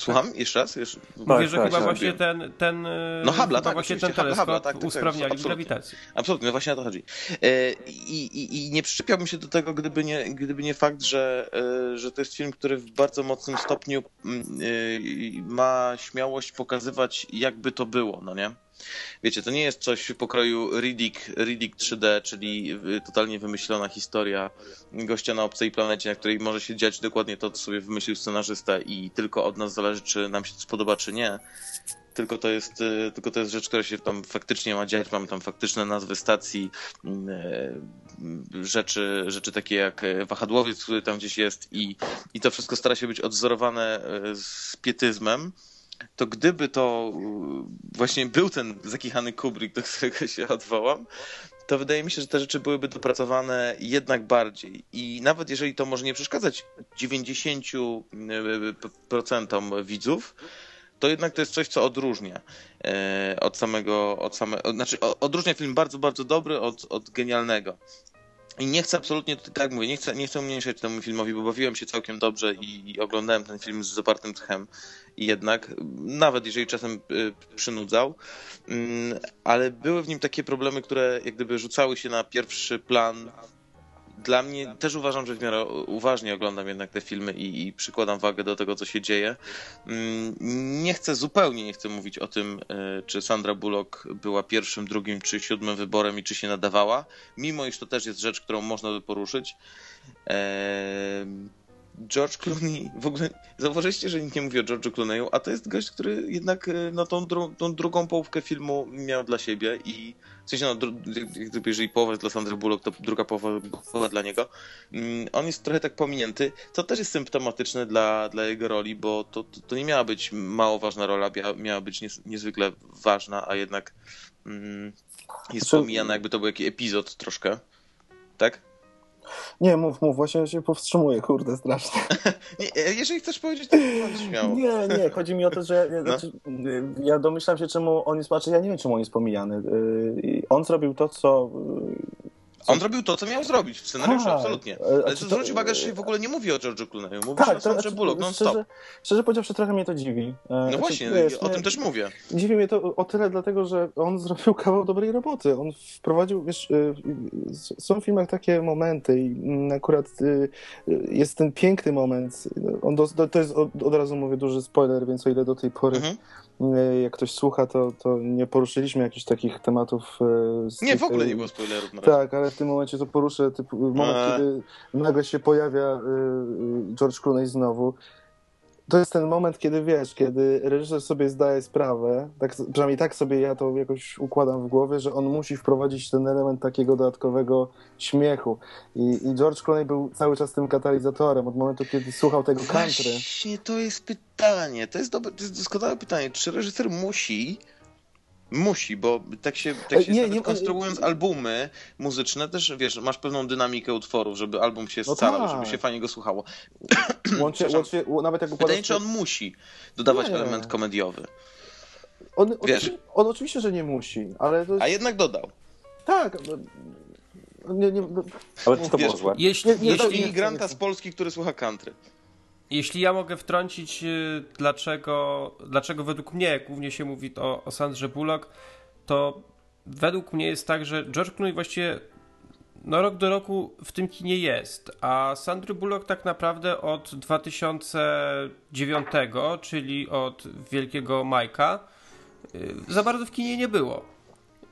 Słucham? Jeszcze raz? Jeszcze... Mówię, tak, że tak, chyba tak, właśnie ten, ten, no, Habla, tak, właśnie ten teleskop Habla, tak, tak, usprawniali w grawitacji. Absolutnie, no właśnie o to chodzi. E, I, i, I, nie przyczepiałbym się do tego, gdyby nie, gdyby nie fakt, że, e, że to jest film, który w bardzo mocnym stopniu mm, e, ma śmiałość pokazywać, jakby to było, no nie? Wiecie, to nie jest coś pokroju Riddick, Riddick 3D, czyli totalnie wymyślona historia gościa na obcej planecie, na której może się dziać dokładnie to, co sobie wymyślił scenarzysta i tylko od nas zależy, czy nam się to spodoba, czy nie. Tylko to jest, y, tylko to jest rzecz, która się tam faktycznie ma dziać. Mamy tam faktyczne nazwy stacji, mm, y, rzeczy, rzeczy takie jak wahadłowiec, który tam gdzieś jest i, i to wszystko stara się być odzorowane y, z pietyzmem to gdyby to y, właśnie był ten zakichany Kubrick, do którego się odwołam, to wydaje mi się, że te rzeczy byłyby dopracowane jednak bardziej. I nawet jeżeli to może nie przeszkadzać 90% y, widzów, to jednak to jest coś, co odróżnia e, od samego, od samego, znaczy odróżnia film bardzo, bardzo dobry od, od genialnego. I nie chcę absolutnie, tak mówię, nie chcę, nie chcę umniejszać temu filmowi, bo bawiłem się całkiem dobrze i, i oglądałem ten film z zapartym tchem. I jednak, nawet jeżeli czasem y, przynudzał, mm, ale były w nim takie problemy, które jak gdyby rzucały się na pierwszy plan dla mnie też uważam, że w miarę uważnie oglądam jednak te filmy i, i, przykładam wagę do tego, co się dzieje. Mm, nie chcę, zupełnie nie chcę mówić o tym, e, czy Sandra Bullock była pierwszym, drugim czy siódmym wyborem i czy się nadawała, mimo iż to też jest rzecz, którą można by poruszyć. George Clooney, w ogóle zauważyliście, że nikt nie mówi o George'u Clooney'u, a to jest gość, który jednak e, no, tą, dru tą drugą połówkę filmu miał dla siebie i w sensie, no, jeżeli połowa jest dla Sandry Bullock, to druga połowa była dla niego. Mm, on jest trochę tak pominięty, co też jest symptomatyczne dla, dla jego roli, bo to, to, to nie miała być mało ważna rola, miała być nies niezwykle ważna, a jednak mm, jest znaczy... pomijana jakby to był jakiś epizod troszkę. Tak? Nie, mów, mów, właśnie się powstrzymuję, kurde, strasznie. *laughs* nie, jeżeli chcesz powiedzieć, to śmiało. Nie, nie, chodzi mi o to, że *laughs* ja, no. znaczy, ja domyślam się, czemu on jest, znaczy ja nie wiem, czemu on jest pomijany. Y, on zrobił to, co On zrobił to, co miał zrobić w scenariuszu, Tak, absolutnie. e, Ale to zwróć uwagę, że się w ogóle nie mówi o George'u Clooney'u, mówi Tak, się o Sandrze znaczy, Bullock non-stop. szczerze, szczerze powiedziawszy, trochę mnie to dziwi. E, No znaczy, właśnie, wiesz, o nie- tym też mówię. Dziwi mnie to o tyle dlatego, że on zrobił kawał dobrej roboty. On wprowadził, wiesz, y, są w filmach takie momenty i mm, akurat jest ten piękny moment. On do, to jest, od, od razu mówię, duży spoiler, więc o ile do tej pory Mhm. Y, jak ktoś słucha, to, to nie poruszyliśmy jakichś takich tematów. y, z Nie, tych, w ogóle y, nie było spoilerów na razie. Tak, ale w tym momencie to poruszę typu, moment, Eee. kiedy nagle się pojawia George Clooney znowu. To jest ten moment, kiedy wiesz, kiedy reżyser sobie zdaje sprawę, tak, przynajmniej tak sobie ja to jakoś układam w głowie, że on musi wprowadzić ten element takiego dodatkowego śmiechu. I, i George Clooney był cały czas tym katalizatorem od momentu, kiedy słuchał tego country. Właśnie to jest pytanie. To jest, to jest doskonałe pytanie. Czy reżyser musi. Musi, bo tak się, tak Ej, się nie, nie- konstruując albumy muzyczne, też wiesz, masz pewną dynamikę utworów, żeby album się No scalał, tak. żeby się fajnie go słuchało. *coughs* Łącznie, nawet jak Pytanie, czy on musi dodawać Nie. element komediowy. on, wiesz. on, on oczywiście, że nie musi, ale to jest... A jednak dodał. Tak. no, Nie, nie, no, Ale to Wiesz, było złe? Jeśli, Nie, nie, Dodał jeśli, imigranta z Polski, który słucha country. Jeśli ja mogę wtrącić, y, dlaczego, dlaczego według mnie głównie się mówi o, o Sandrze Bullock, to według mnie jest tak, że George Clooney właściwie no rok do roku w tym kinie jest, a Sandry Bullock tak naprawdę od 2009, czyli od Wielkiego Majka, y, za bardzo w kinie nie było.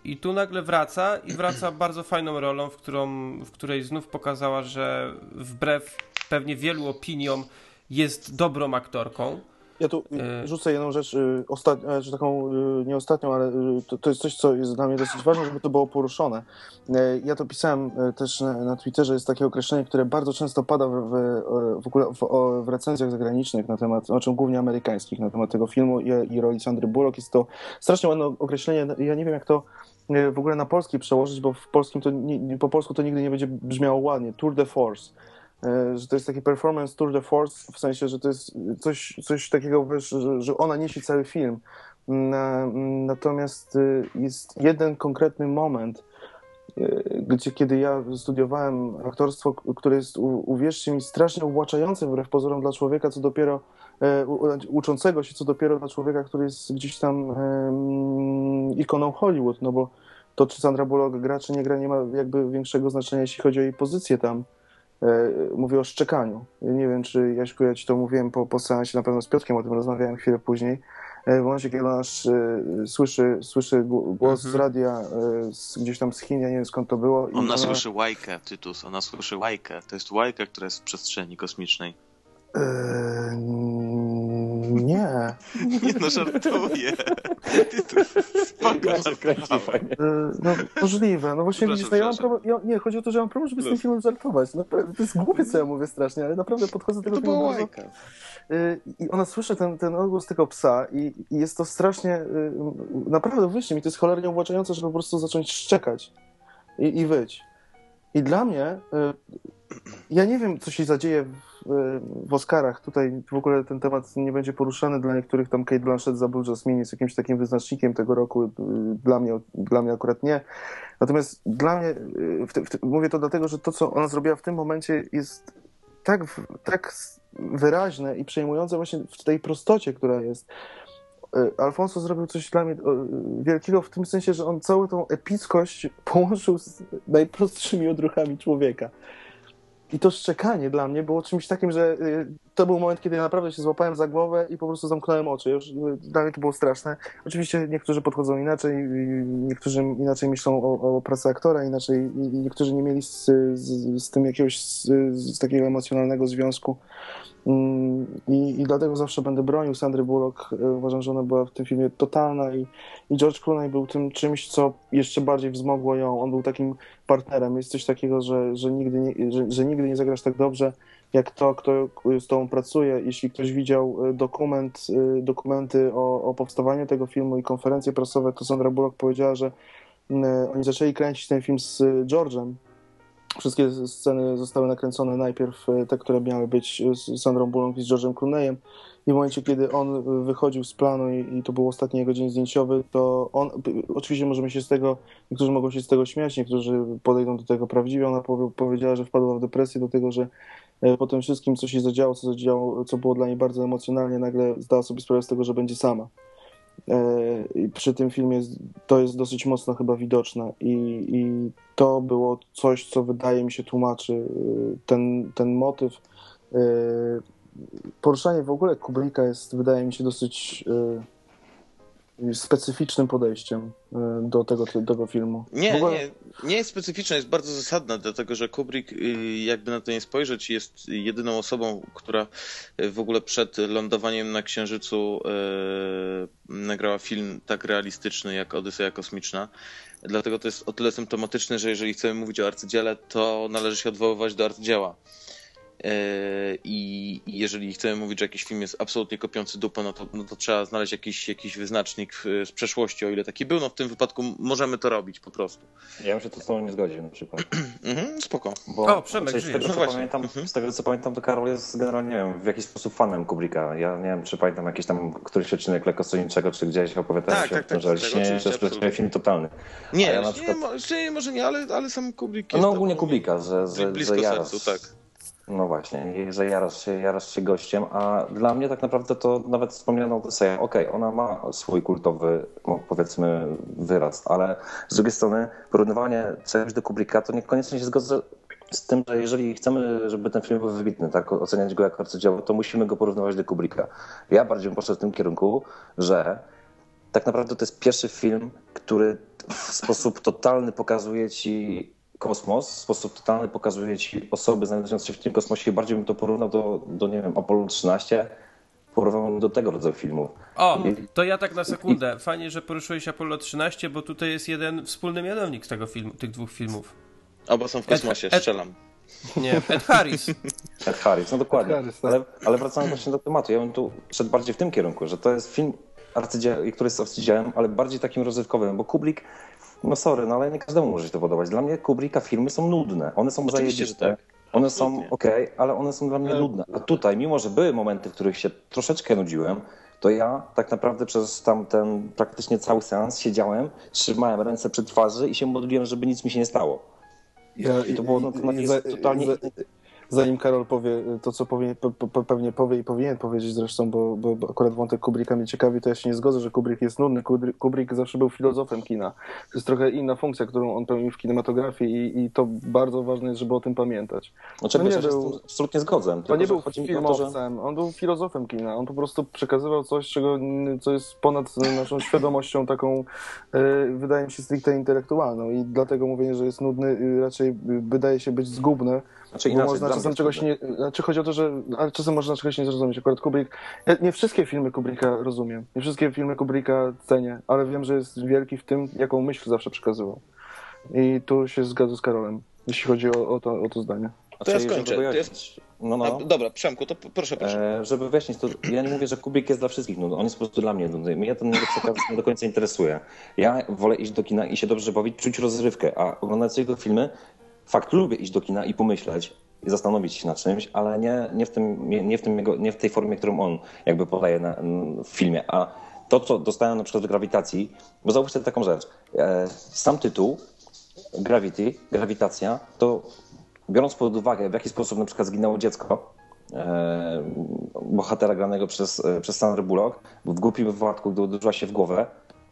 I tu nagle wraca i wraca *clears throat* bardzo fajną rolą, w, którą, w której znów pokazała, że wbrew pewnie wielu opiniom jest dobrą aktorką. Ja tu E. rzucę jedną rzecz, y, ostat... e, taką, y, nie ostatnią, ale y, to, to jest coś, co jest dla mnie dosyć ważne, żeby to było poruszone. E, Ja to pisałem też na, na Twitterze, jest takie określenie, które bardzo często pada w, w, ogóle w, w recenzjach zagranicznych na temat, czym głównie amerykańskich, na temat tego filmu i, i roli Sandry Bullock. Jest to strasznie ładne określenie, ja nie wiem jak to w ogóle na polski przełożyć, bo w polskim to nie- po polsku to nigdy nie będzie brzmiało ładnie. Tour de force. E, że to jest taki performance tour de force, w sensie, że to jest coś, coś takiego, wiesz, że, że ona niesie cały film. Na, natomiast y, jest jeden konkretny moment, y, gdzie kiedy ja studiowałem aktorstwo, które jest, uwierzcie mi, strasznie uwłaczające wbrew pozorom dla człowieka, co dopiero e, uczącego się, co dopiero dla człowieka, który jest gdzieś tam ikoną Hollywood, no bo to, czy Sandra Bullock gra, czy nie gra, nie ma jakby większego znaczenia, jeśli chodzi o jej pozycję tam. E, Mówię o szczekaniu. Nie wiem, czy Jaśku, ja ci to mówiłem po, po seansie, na pewno z Piotrkiem o tym rozmawiałem chwilę później. E, W momencie, kiedy nasz e, słyszy, słyszy gł- głos z radia z, gdzieś tam z Chin, ja nie wiem skąd to było. Ona ona- słyszy łajkę, Tytus, ona słyszy łajkę. To jest łajka, która jest w przestrzeni kosmicznej. E, Nie. Nie no, żartuję. Spoko, Ja fajnie. E, No, możliwe. No właśnie widzisz, no ja mam problem, ja, nie, chodzi o to, że ja mam problem, żeby z tym Luz. filmem żartować. Naprawdę, to jest głupie, co ja mówię strasznie, ale naprawdę podchodzę do tego To filmu była bardzo, łajka. Y, I ona słyszy ten, ten odgłos tego psa i, i jest to strasznie, y, naprawdę wyjście mi, to jest cholernie uwłaczające, żeby po prostu zacząć szczekać i, i wyć. I dla mnie, y, ja nie wiem, co się zadzieje w, w Oscarach. Tutaj w ogóle ten temat nie będzie poruszany. Dla niektórych tam Kate Blanchett za Blue Jasmine jest jakimś takim wyznacznikiem tego roku. Dla mnie, dla mnie akurat nie. Natomiast dla mnie, w te, w te, mówię to dlatego, że to, co ona zrobiła w tym momencie jest tak, tak wyraźne i przejmujące właśnie w tej prostocie, która jest. Y, Alfonso zrobił coś dla mnie y, wielkiego w tym sensie, że on całą tą epickość połączył z najprostszymi odruchami człowieka. I to szczekanie dla mnie było czymś takim, że y, to był moment, kiedy ja naprawdę się złapałem za głowę i po prostu zamknąłem oczy. Już, y, dla mnie to było straszne. Oczywiście niektórzy podchodzą inaczej, niektórzy inaczej myślą o, o pracy aktora, inaczej niektórzy nie mieli z, z, z tym jakiegoś z, z takiego emocjonalnego związku. Mm, I, I dlatego zawsze będę bronił Sandry Bullock. Y, Uważam, że ona była w tym filmie totalna i, i George Clooney był tym czymś, co jeszcze bardziej wzmogło ją. On był takim partnerem. Jest coś takiego, że, że, nigdy, nie, że, że nigdy nie zagrasz tak dobrze, jak to, kto z tobą pracuje. Jeśli ktoś widział y, dokument, y, dokumenty o, o powstawaniu tego filmu i konferencje prasowe, to Sandra Bullock powiedziała, że y, oni zaczęli kręcić ten film z George'em wszystkie sceny zostały nakręcone najpierw te, które miały być z Sandrą Bullock i z George'em Clooneyem i w momencie, kiedy on wychodził z planu i, i to był ostatni jego dzień zdjęciowy, to on, oczywiście możemy się z tego, niektórzy mogą się z tego śmiać, niektórzy podejdą do tego prawdziwie, ona powie, powiedziała, że wpadła w depresję do tego, że po tym wszystkim, co się zadziało, co zadziało, co było dla niej bardzo emocjonalnie, nagle zdała sobie sprawę z tego, że będzie sama. E, I przy tym filmie to jest dosyć mocno chyba widoczne i, i to było coś, co wydaje mi się tłumaczy e, ten, ten motyw. E, poruszanie w ogóle Kubricka jest, wydaje mi się, dosyć specyficznym podejściem do tego, tego filmu. Nie, ogóle... nie, nie jest specyficzne, jest bardzo zasadne, dlatego że Kubrick, jakby na to nie spojrzeć, jest jedyną osobą, która w ogóle przed lądowaniem na Księżycu nagrała film tak realistyczny jak Odyseja Kosmiczna. Dlatego to jest o tyle symptomatyczne, że jeżeli chcemy mówić o arcydziele, to należy się odwoływać do arcydzieła. I jeżeli chcemy mówić, że jakiś film jest absolutnie kopiący dupę, no to, no to trzeba znaleźć jakiś, jakiś wyznacznik z przeszłości, o ile taki był. No w tym wypadku możemy to robić po prostu. Ja bym się to z tobą nie zgodził na przykład. *clears throat* mhm, spoko. Bo o, Przemek, z, tego, co no pamiętam, mhm. z tego co pamiętam, to Karol jest generalnie, nie wiem, w jakiś sposób fanem Kubricka. Ja nie wiem, czy pamiętam jakiś tam któryś odcinek lekkostroniczego, czy gdzieś opowiadałem tak, się tak, o tym, tak, że śnieje, że jest film totalny. Nie, ja przykład... nie, może nie, ale, ale sam Kubrick jest No ogólnie Kubricka, że, że, blisko że sercu, tak. No właśnie, że jarasz się, jarasz się gościem, a dla mnie tak naprawdę to nawet wspomniana Odyseja, okej, okay, ona ma swój kultowy, no, powiedzmy, wyraz, ale z drugiej strony porównywanie czegoś do Kubricka to niekoniecznie się zgodzę z tym, że jeżeli chcemy, żeby ten film był wybitny, tak, oceniać go jako arcydzieło, to musimy go porównywać do Kubricka. Ja bardziej bym poszedł w tym kierunku, że tak naprawdę to jest pierwszy film, który w sposób totalny pokazuje ci kosmos w sposób totalny pokazuje ci osoby znajdujące się w tym kosmosie. Bardziej bym to porównał do, do nie wiem, Apollo 13, porównał do tego rodzaju filmów. O, to ja tak na sekundę. Fajnie, że poruszyłeś Apollo 13, bo tutaj jest jeden wspólny mianownik tego filmu, tych dwóch filmów. Oba są w kosmosie, Ed, strzelam. Nie, Ed Harris. *laughs* Ed Harris, no dokładnie. Harris, tak. ale, ale wracając właśnie do tematu, ja bym tu szedł bardziej w tym kierunku, że to jest film, który jest arcydziełem, ale bardziej takim rozrywkowym, bo Kubrick no sorry, no ale nie każdemu może się to podobać. Dla mnie Kubricka filmy są nudne. One są zajebiste. Tak. One są ok, ale one są dla mnie nudne. A tutaj, mimo że były momenty, w których się troszeczkę nudziłem, to ja tak naprawdę przez tamten praktycznie cały seans siedziałem, trzymałem ręce przy twarzy i się modliłem, żeby nic mi się nie stało. Ja, I to było no, to za, totalnie... Za, zanim Karol powie to, co pewnie powie i powinien powiedzieć zresztą, bo, bo, bo, akurat wątek Kubricka mnie ciekawi, to ja się nie zgodzę, że Kubrick jest nudny. Kubrick zawsze był filozofem kina. To jest trochę inna funkcja, którą on pełnił w kinematografii i, i to bardzo ważne jest, żeby o tym pamiętać. Znaczy, no nie był, absolutnie zgodzę. To nie był filmowcem, to, że... on był filozofem kina. On po prostu przekazywał coś, czego, co jest ponad naszą świadomością taką, yy, wydaje mi się, stricte intelektualną i dlatego mówienie, że jest nudny raczej wydaje się być zgubne, znaczy inaczej, można czasem czegoś nie, znaczy chodzi o to, że ale czasem można czegoś nie zrozumieć. Akurat Kubrick, ja nie wszystkie filmy Kubricka rozumiem, nie wszystkie filmy Kubricka cenię, ale wiem, że jest wielki w tym, jaką myśl zawsze przekazywał. I tu się zgadzam z Karolem, jeśli chodzi o, o, to, o to zdanie. To ja skończę. To jest... no, no. A, dobra, Przemku, to proszę, proszę. E, żeby wyjaśnić, to ja nie mówię, że Kubik jest dla wszystkich nudny. On jest po prostu dla mnie nudny. Mnie ten przekaz nie do końca interesuje. Ja wolę iść do kina i się dobrze bawić, czuć rozrywkę, a oglądając jego filmy fakt, lubię iść do kina i pomyśleć i zastanowić się nad czymś, ale nie, nie, w, tym, nie, w, tym jego, nie w tej formie, którą on jakby podaje na, w filmie. A to, co dostałem na przykład w grawitacji, bo zauważcie taką rzecz. E, sam tytuł Gravity, grawitacja, to biorąc pod uwagę, w jaki sposób na przykład zginęło dziecko, e, bohatera granego przez, e, przez Sandra Bullock, w głupim wypadku, gdy uderzyła się w głowę,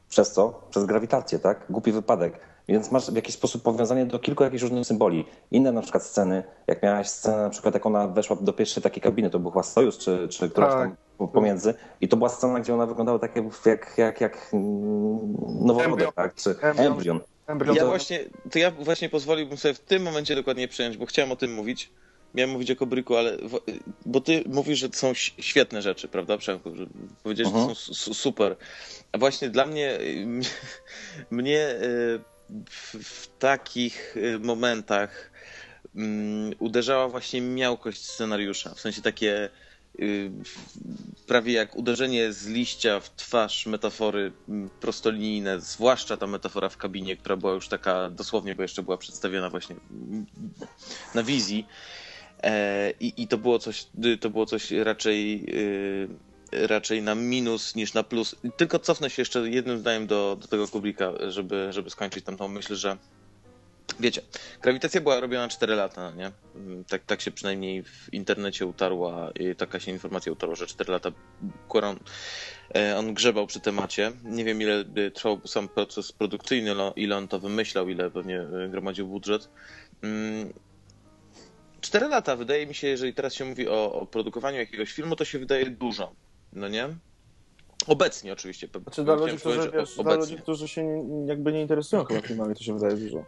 przez co? Przez grawitację, tak? Głupi wypadek. Więc masz w jakiś sposób powiązanie do kilku jakichś różnych symboli. Inne na przykład sceny, jak miałaś scenę na przykład jak ona weszła do pierwszej takiej kabiny, to był chyba Sojus czy, czy któraś tak. tam pomiędzy i to była scena, gdzie ona wyglądała tak jak, jak, jak noworodek, tak? Czy embrion. embrion. Ja właśnie, to ja właśnie pozwoliłbym sobie w tym momencie dokładnie przyjąć, bo chciałem o tym mówić. Miałem mówić o Kobryku, ale bo ty mówisz, że to są świetne rzeczy, prawda, Przemku? Że powiedziałeś, że to mhm. są super. A właśnie dla mnie *laughs* mnie y, w, takich y, momentach um, uderzała właśnie miałkość scenariusza. W sensie takie y, prawie jak uderzenie z liścia w twarz metafory mm, prostolinijne, zwłaszcza ta metafora w kabinie, która była już taka dosłownie, bo jeszcze była przedstawiona właśnie mm, na wizji. E, I, i to było coś, to było coś raczej y, raczej na minus niż na plus. Tylko cofnę się jeszcze jednym zdaniem do, do tego Kubricka, żeby, żeby skończyć tam tą myśl, że wiecie, grawitacja była robiona 4 lata, nie? Tak, tak się przynajmniej w internecie utarła, taka się informacja utarła, że 4 lata Quaron, e, on grzebał przy temacie. Nie wiem ile trwał sam proces produkcyjny, ile on to wymyślał, ile pewnie e, gromadził budżet. 4 mm, lata, wydaje mi się, jeżeli teraz się mówi o, o produkowaniu jakiegoś filmu, to się wydaje dużo no nie? Obecnie oczywiście. Znaczy dla ludzi, którzy, wiesz, dla ludzi, którzy się jakby nie interesują chyba filmami, to się wydaje dużo.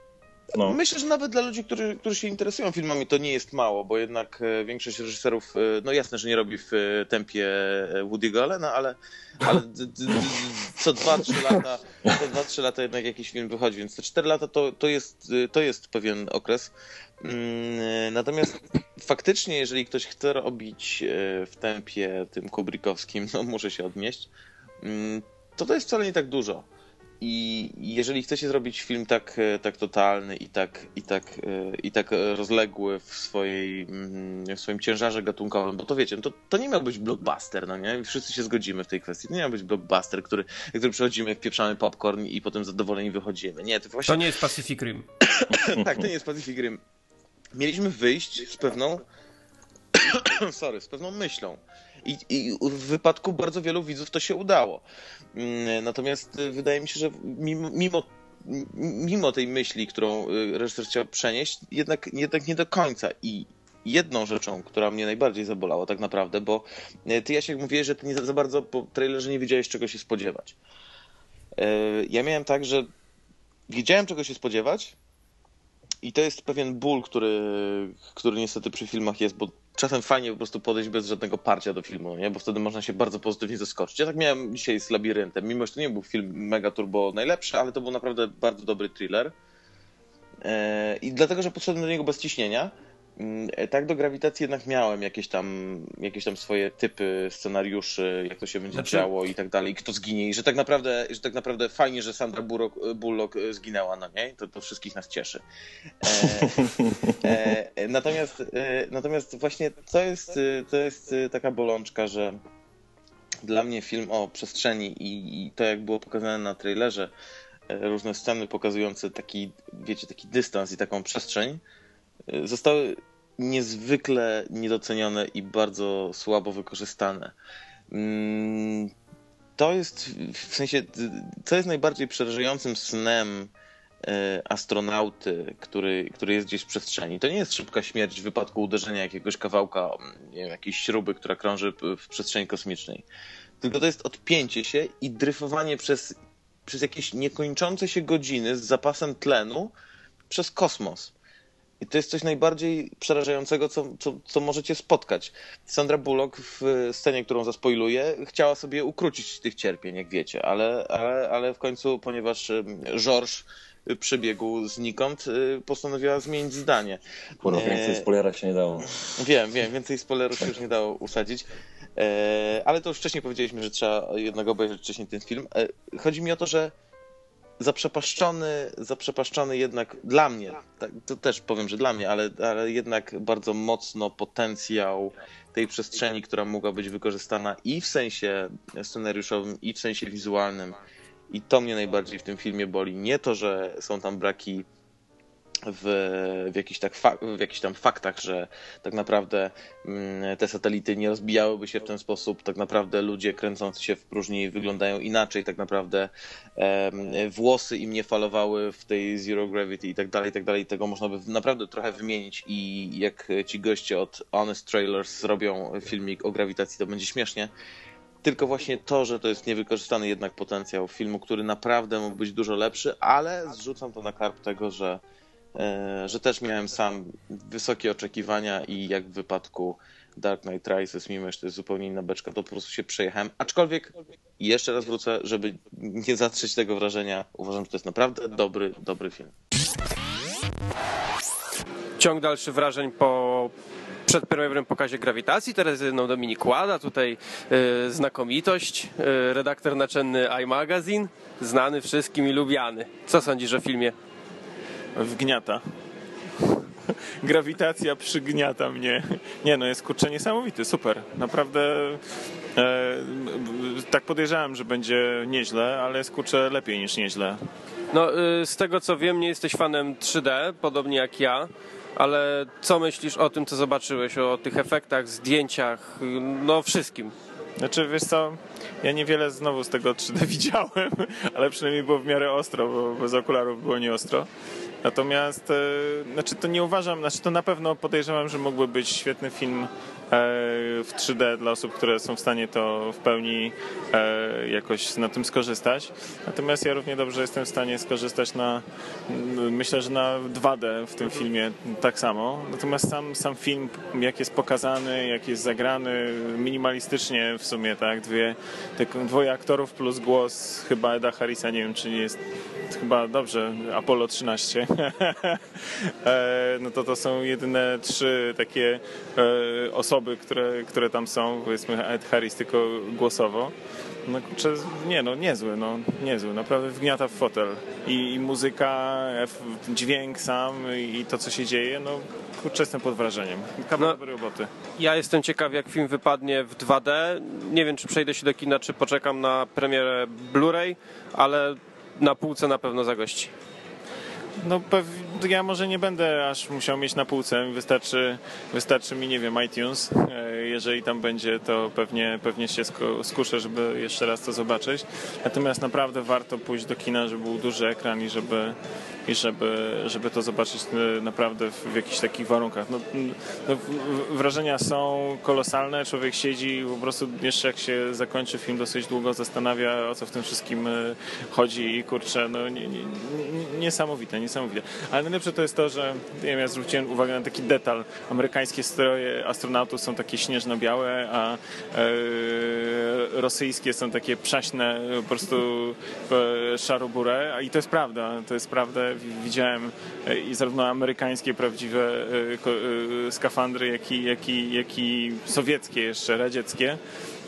No. Myślę, że nawet dla ludzi, którzy, którzy się interesują filmami, to nie jest mało, bo jednak e, większość reżyserów, e, no jasne, że nie robi w e, tempie Woody'ego Allena, ale, ale co 2-3 lata, co 2-3 lata jednak jakiś film wychodzi, więc te 4 lata to, to, jest, to jest pewien okres. Mm, natomiast faktycznie, jeżeli ktoś chce robić w tempie tym kubrikowskim, no muszę się odnieść, mm, to to jest wcale nie tak dużo. I jeżeli chcecie zrobić film tak, e, tak totalny i tak, i, tak, e, i tak rozległy w, swojej, mm, w swoim ciężarze gatunkowym, bo to wiecie, no to, to nie miał być blockbuster, no nie? Wszyscy się zgodzimy w tej kwestii. To nie miał być blockbuster, który, który przychodzimy, wpieprzamy popcorn i potem zadowoleni wychodzimy. Nie, to właśnie... To nie jest Pacific Rim. *coughs* tak, to nie jest Pacific Rim. Mieliśmy wyjść z pewną *coughs* sorry, z pewną myślą. I, I, w wypadku bardzo wielu widzów to się udało. Mm, natomiast y, wydaje mi się, że mimo, mimo, mimo tej myśli, którą y, reżyser chciał przenieść, jednak, jednak nie do końca. I jedną rzeczą, która mnie najbardziej zabolała tak naprawdę, bo y, ty Jasiek mówiłeś, że ty nie za bardzo po trailerze nie wiedziałeś czego się spodziewać. Ja miałem tak, że wiedziałem czego się spodziewać i to jest pewien ból, który, który niestety przy filmach jest, bo czasem fajnie po prostu podejść bez żadnego parcia do filmu, nie? bo wtedy można się bardzo pozytywnie zaskoczyć. Ja tak miałem dzisiaj z Labiryntem, mimo że to nie był film mega turbo najlepszy, ale to był naprawdę bardzo dobry thriller. E, I dlatego, że podszedłem do niego bez ciśnienia, tak do grawitacji jednak miałem jakieś tam, jakieś tam swoje typy scenariuszy, jak to się będzie znaczy... działo i tak dalej, kto zginie i że tak naprawdę, że tak naprawdę fajnie, że Sandra Bullock, Bullock zginęła na niej, to, to wszystkich nas cieszy. E, e, natomiast, e, natomiast właśnie to jest, to jest taka bolączka, że dla mnie film o przestrzeni i, i to jak było pokazane na trailerze, e, różne sceny pokazujące taki, wiecie, taki dystans i taką przestrzeń, zostały niezwykle niedocenione i bardzo słabo wykorzystane. Mm, to jest w sensie, co jest najbardziej przerażającym snem e, astronauty, który, który jest gdzieś w przestrzeni. To nie jest szybka śmierć w wypadku uderzenia jakiegoś kawałka, nie wiem, jakiejś śruby, która krąży w przestrzeni kosmicznej. Tylko to jest odpięcie się i dryfowanie przez, przez jakieś niekończące się godziny z zapasem tlenu przez kosmos. I to jest coś najbardziej przerażającego, co, co, co możecie spotkać. Sandra Bullock w scenie, którą zaspoiluję, chciała sobie ukrócić tych cierpień, jak wiecie, ale, ale, ale w końcu, ponieważ George przybiegł znikąd, y, postanowiła zmienić zdanie. Kurwa, więcej spoilerów się nie dało. Wiem, wiem, więcej spoilerów się już nie dało usadzić. E, ale to już wcześniej powiedzieliśmy, że trzeba jednak obejrzeć wcześniej ten film. E, chodzi mi o to, że zaprzepaszczony, zaprzepaszczony jednak dla mnie, tak, to też powiem, że dla mnie, ale, ale jednak bardzo mocno potencjał tej przestrzeni, która mogła być wykorzystana i w sensie scenariuszowym, i w sensie wizualnym. I to mnie najbardziej w tym filmie boli. Nie to, że są tam braki w, w, jakichś tak w jakichś tam faktach, że tak naprawdę mm, te satelity nie rozbijałyby się w ten sposób, tak naprawdę ludzie kręcący się w próżni wyglądają inaczej, tak naprawdę włosy im nie falowały w tej zero gravity i tak dalej, i tak dalej. Tego można by naprawdę trochę wymienić i jak ci goście od Honest Trailers zrobią filmik o grawitacji, to będzie śmiesznie. Tylko właśnie to, że to jest niewykorzystany jednak potencjał filmu, który naprawdę mógł być dużo lepszy, ale zrzucam to na karp tego, że że też miałem sam wysokie oczekiwania i jak w wypadku Dark Knight Rises, mimo że to jest zupełnie inna beczka, to po prostu się przejechałem. Aczkolwiek jeszcze raz wrócę, żeby nie zatrzeć tego wrażenia, uważam, że to jest naprawdę dobry, dobry film. Ciąg dalszy wrażeń po przed premierowym pokazie Grawitacji, teraz no, Dominik Łada, tutaj y, znakomitość, y, redaktor naczelny iMagazine, znany wszystkim i lubiany. Co sądzisz o filmie? Wgniata. *laughs* Grawitacja przygniata mnie. Nie no, jest kurczę niesamowity, super. Naprawdę e, tak podejrzewałem, że będzie nieźle, ale jest kurczę lepiej niż nieźle. No, y, z tego co wiem, nie jesteś fanem 3D, podobnie jak ja, ale co myślisz o tym, co zobaczyłeś, o tych efektach, zdjęciach, no wszystkim? Znaczy, wiesz co, ja niewiele znowu z tego 3D *laughs* widziałem, ale przynajmniej było w miarę ostro, bo bez okularów było nieostro. Natomiast, e, znaczy to nie uważam, znaczy to na pewno podejrzewam, że mógłby być świetny film E, w 3D dla osób, które są w stanie to w pełni e, jakoś na tym skorzystać. Natomiast ja równie dobrze jestem w stanie skorzystać na, myślę, że na 2D w tym filmie tak samo. Natomiast sam, sam film, jak jest pokazany, jak jest zagrany, minimalistycznie w sumie, tak, dwie, te, dwoje aktorów plus głos chyba Eda Harrisa, nie wiem, czy nie jest chyba dobrze, Apollo 13, *laughs* e, no to to są jedyne trzy takie osoby, osoby, które, które tam są, powiedzmy Ed Harris tylko głosowo, no kurczę, nie no, niezły, no, niezły, naprawdę wgniata w fotel. I, i muzyka, dźwięk sam i to, co się dzieje, no kurczę, jestem pod wrażeniem. Kawał no, dobrej roboty. Ja jestem ciekaw, jak film wypadnie w 2D. Nie wiem, czy przejdę się do kina, czy poczekam na premierę Blu-ray, ale na półce na pewno zagości. No ja może nie będę aż musiał mieć na półce, wystarczy, wystarczy mi, nie wiem, iTunes. E, jeżeli tam będzie, to pewnie, pewnie się skuszę, żeby jeszcze raz to zobaczyć. Natomiast naprawdę warto pójść do kina, żeby był duży ekran i żeby, i żeby, żeby to zobaczyć e, naprawdę w, jakichś takich warunkach. No, no, wrażenia są kolosalne, człowiek siedzi po prostu jeszcze jak się zakończy film dosyć długo zastanawia o co w tym wszystkim e, chodzi i kurczę, no nie, nie, niesamowite, niesamowite. Ale najlepsze to jest to, że nie wiem, ja zwróciłem uwagę na taki detal. Amerykańskie stroje astronautów są takie śnieżno-białe, a e, rosyjskie są takie przaśne, po prostu e, szarobure. I to jest prawda, to jest prawda. Widziałem e, i zarówno amerykańskie prawdziwe e, skafandry, jak i, jak i, jak i sowieckie jeszcze, radzieckie.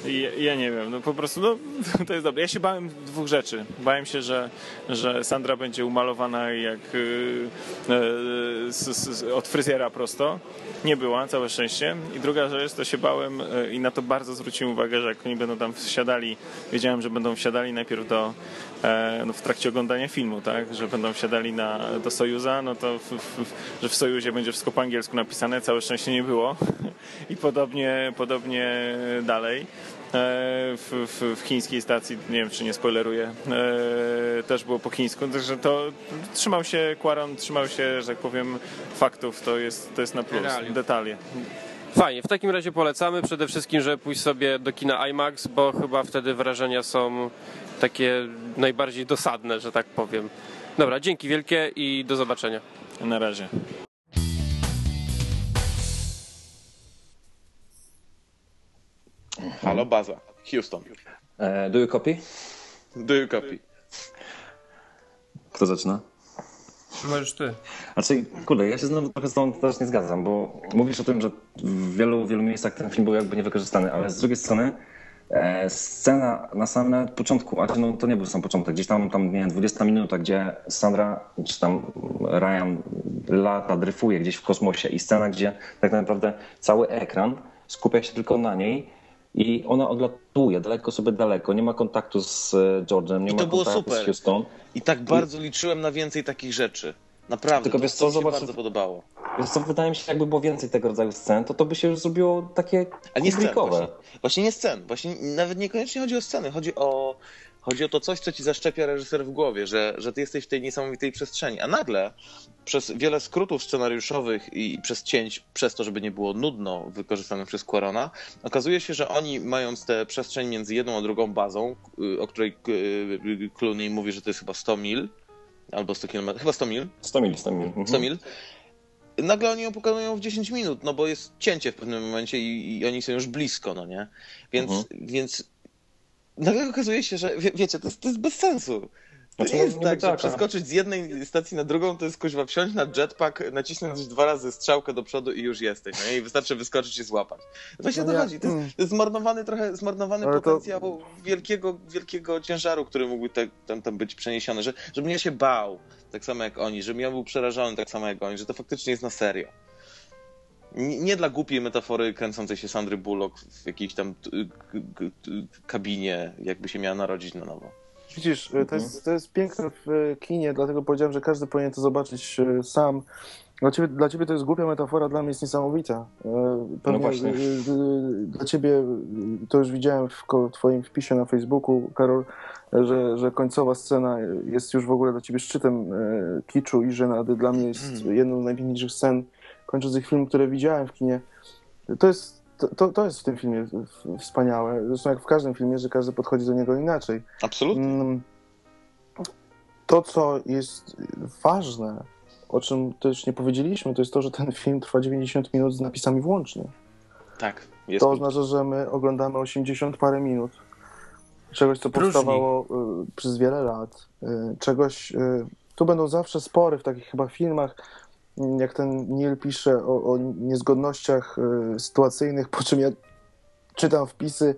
Ja, ja, nie wiem, no po prostu no, *laughs* to jest dobre. Ja się bałem dwóch rzeczy. Bałem się, że, że Sandra będzie umalowana jak yy, yy, od fryzjera prosto. Nie była, całe szczęście. I druga rzecz, to się bałem yy, i na to bardzo zwróciłem uwagę, że jak oni będą tam wsiadali, wiedziałem, że będą wsiadali najpierw do, e, no, w trakcie oglądania filmu, tak, że będą wsiadali na, do Sojuza, no to w, w, że w Sojuzie będzie wszystko po angielsku napisane, całe szczęście nie było. *laughs* I podobnie, podobnie dalej. E, w, w, w, chińskiej stacji, nie wiem czy nie spoileruję, e, też było po chińsku, także to trzymał się Quaron, trzymał się, że tak powiem, faktów, to jest, to jest na plus, detali. Fajnie, w takim razie polecamy przede wszystkim, żeby pójść sobie do kina IMAX, bo chyba wtedy wrażenia są takie najbardziej dosadne, że tak powiem. Dobra, dzięki wielkie i do zobaczenia. Na razie. Halo, baza. Houston. Uh, do you copy? Do you copy? Kto zaczyna? Możesz ty. Znaczy, kurde, ja się znowu trochę z tobą też nie zgadzam, bo mówisz o tym, że w wielu, wielu miejscach ten film był jakby niewykorzystany, ale z drugiej strony e, scena na samym początku, a no to nie był sam początek, gdzieś tam, tam nie wiem, 20 minuta, gdzie Sandra, czy tam Ryan lata, dryfuje gdzieś w kosmosie i scena, gdzie tak naprawdę cały ekran skupia się tylko na niej i ona odlatuje daleko sobie daleko, nie ma kontaktu z e, George'em, nie I to ma kontaktu super. z Houston. I tak bardzo I... liczyłem na więcej takich rzeczy. Naprawdę, Tylko wiesz, co, mi się zobacz, bardzo podobało. Wiesz co, wydaje mi się, jakby było więcej tego rodzaju scen, to to by się już zrobiło takie A nie scen, właśnie, właśnie nie scen, właśnie nawet niekoniecznie chodzi o sceny, chodzi o Chodzi o to coś, co ci zaszczepia reżyser w głowie, że, że ty jesteś w tej niesamowitej przestrzeni. A nagle przez wiele skrótów scenariuszowych i przez cięć, przez to, żeby nie było nudno wykorzystanych przez Quarona, okazuje się, że oni mając tę przestrzeń między jedną a drugą bazą, y, o której y, Clooney mówi, że to jest chyba 100 mil, albo 100 km, chyba 100 mil. 100 mil, 100 mil. 100 mhm. mil. Nagle oni ją pokonują w 10 minut, no bo jest cięcie w pewnym momencie i, i oni są już blisko, no nie? Więc, mhm. więc nagle okazuje się, że wie, wiecie, to jest, to jest bez sensu. To Znaczy, nie jest no, tak, że tak, a- przeskoczyć z jednej stacji na drugą, to jest kuźwa wsiąść na jetpack, nacisnąć dwa razy strzałkę do przodu i już jesteś. No i wystarczy wyskoczyć i złapać. Właśnie o to No ja- chodzi. To jest, mm. to jest zmarnowany trochę, zmarnowany Ale to- potencjał wielkiego, wielkiego ciężaru, który mógłby te, tam, tam być przeniesiony. Że, żebym ja się bał, tak samo jak oni, żebym ja był przerażony tak samo jak oni, że to faktycznie jest na serio. Nie, dla głupiej metafory kręcącej się Sandry Bullock w jakiejś tam kabinie, jakby się miała narodzić na nowo. Widzisz, to jest, to jest piękne w e, kinie, dlatego powiedziałem, że każdy powinien to zobaczyć e, sam. Dla ciebie, dla ciebie to jest głupia metafora, dla mnie jest niesamowita. E, Pewnie, właśnie. e, e, Dla ciebie, e, to już widziałem w twoim wpisie na Facebooku, Karol, e, że, że końcowa scena jest już w ogóle dla ciebie szczytem e, kiczu i żenady. Dla mnie jest jedną z najpiękniejszych scen kończących film, które widziałem w kinie. To jest, to, to, jest w tym filmie wspaniałe. Zresztą jak w każdym filmie, że każdy podchodzi do niego inaczej. Absolutnie. Mm, To, co jest ważne, o czym też nie powiedzieliśmy, to jest to, że ten film trwa 90 minut z napisami włącznie. Tak. Jest To oznacza, że my oglądamy 80 parę minut czegoś, co Próżni. powstawało y, przez wiele lat. Y, czegoś. Y, tu będą zawsze spory w takich chyba filmach, jak ten Neil pisze o, o niezgodnościach y, sytuacyjnych, po czym ja czytam wpisy,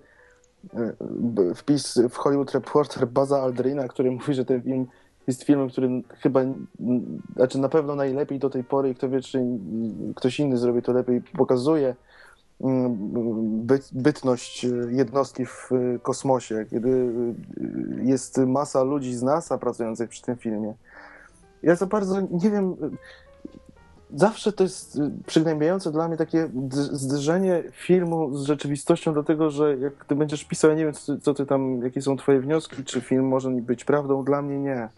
b- wpis w Hollywood Reporter Baza Aldrina, który *laughs* mówi, że ten film jest filmem, który chyba, znaczy na pewno najlepiej do tej pory i kto wie, czy ktoś inny zrobi to lepiej, pokazuje mm, byt, bytność y, jednostki w kosmosie, kiedy jest masa ludzi z NASA pracujących przy tym filmie. Ja za bardzo nie wiem. Zawsze to jest y, przygnębiające dla mnie takie zderzenie filmu z rzeczywistością, dlatego że jak ty będziesz pisał, ja nie wiem, co, co ty tam, jakie są twoje wnioski, czy film może być prawdą, dla mnie nie.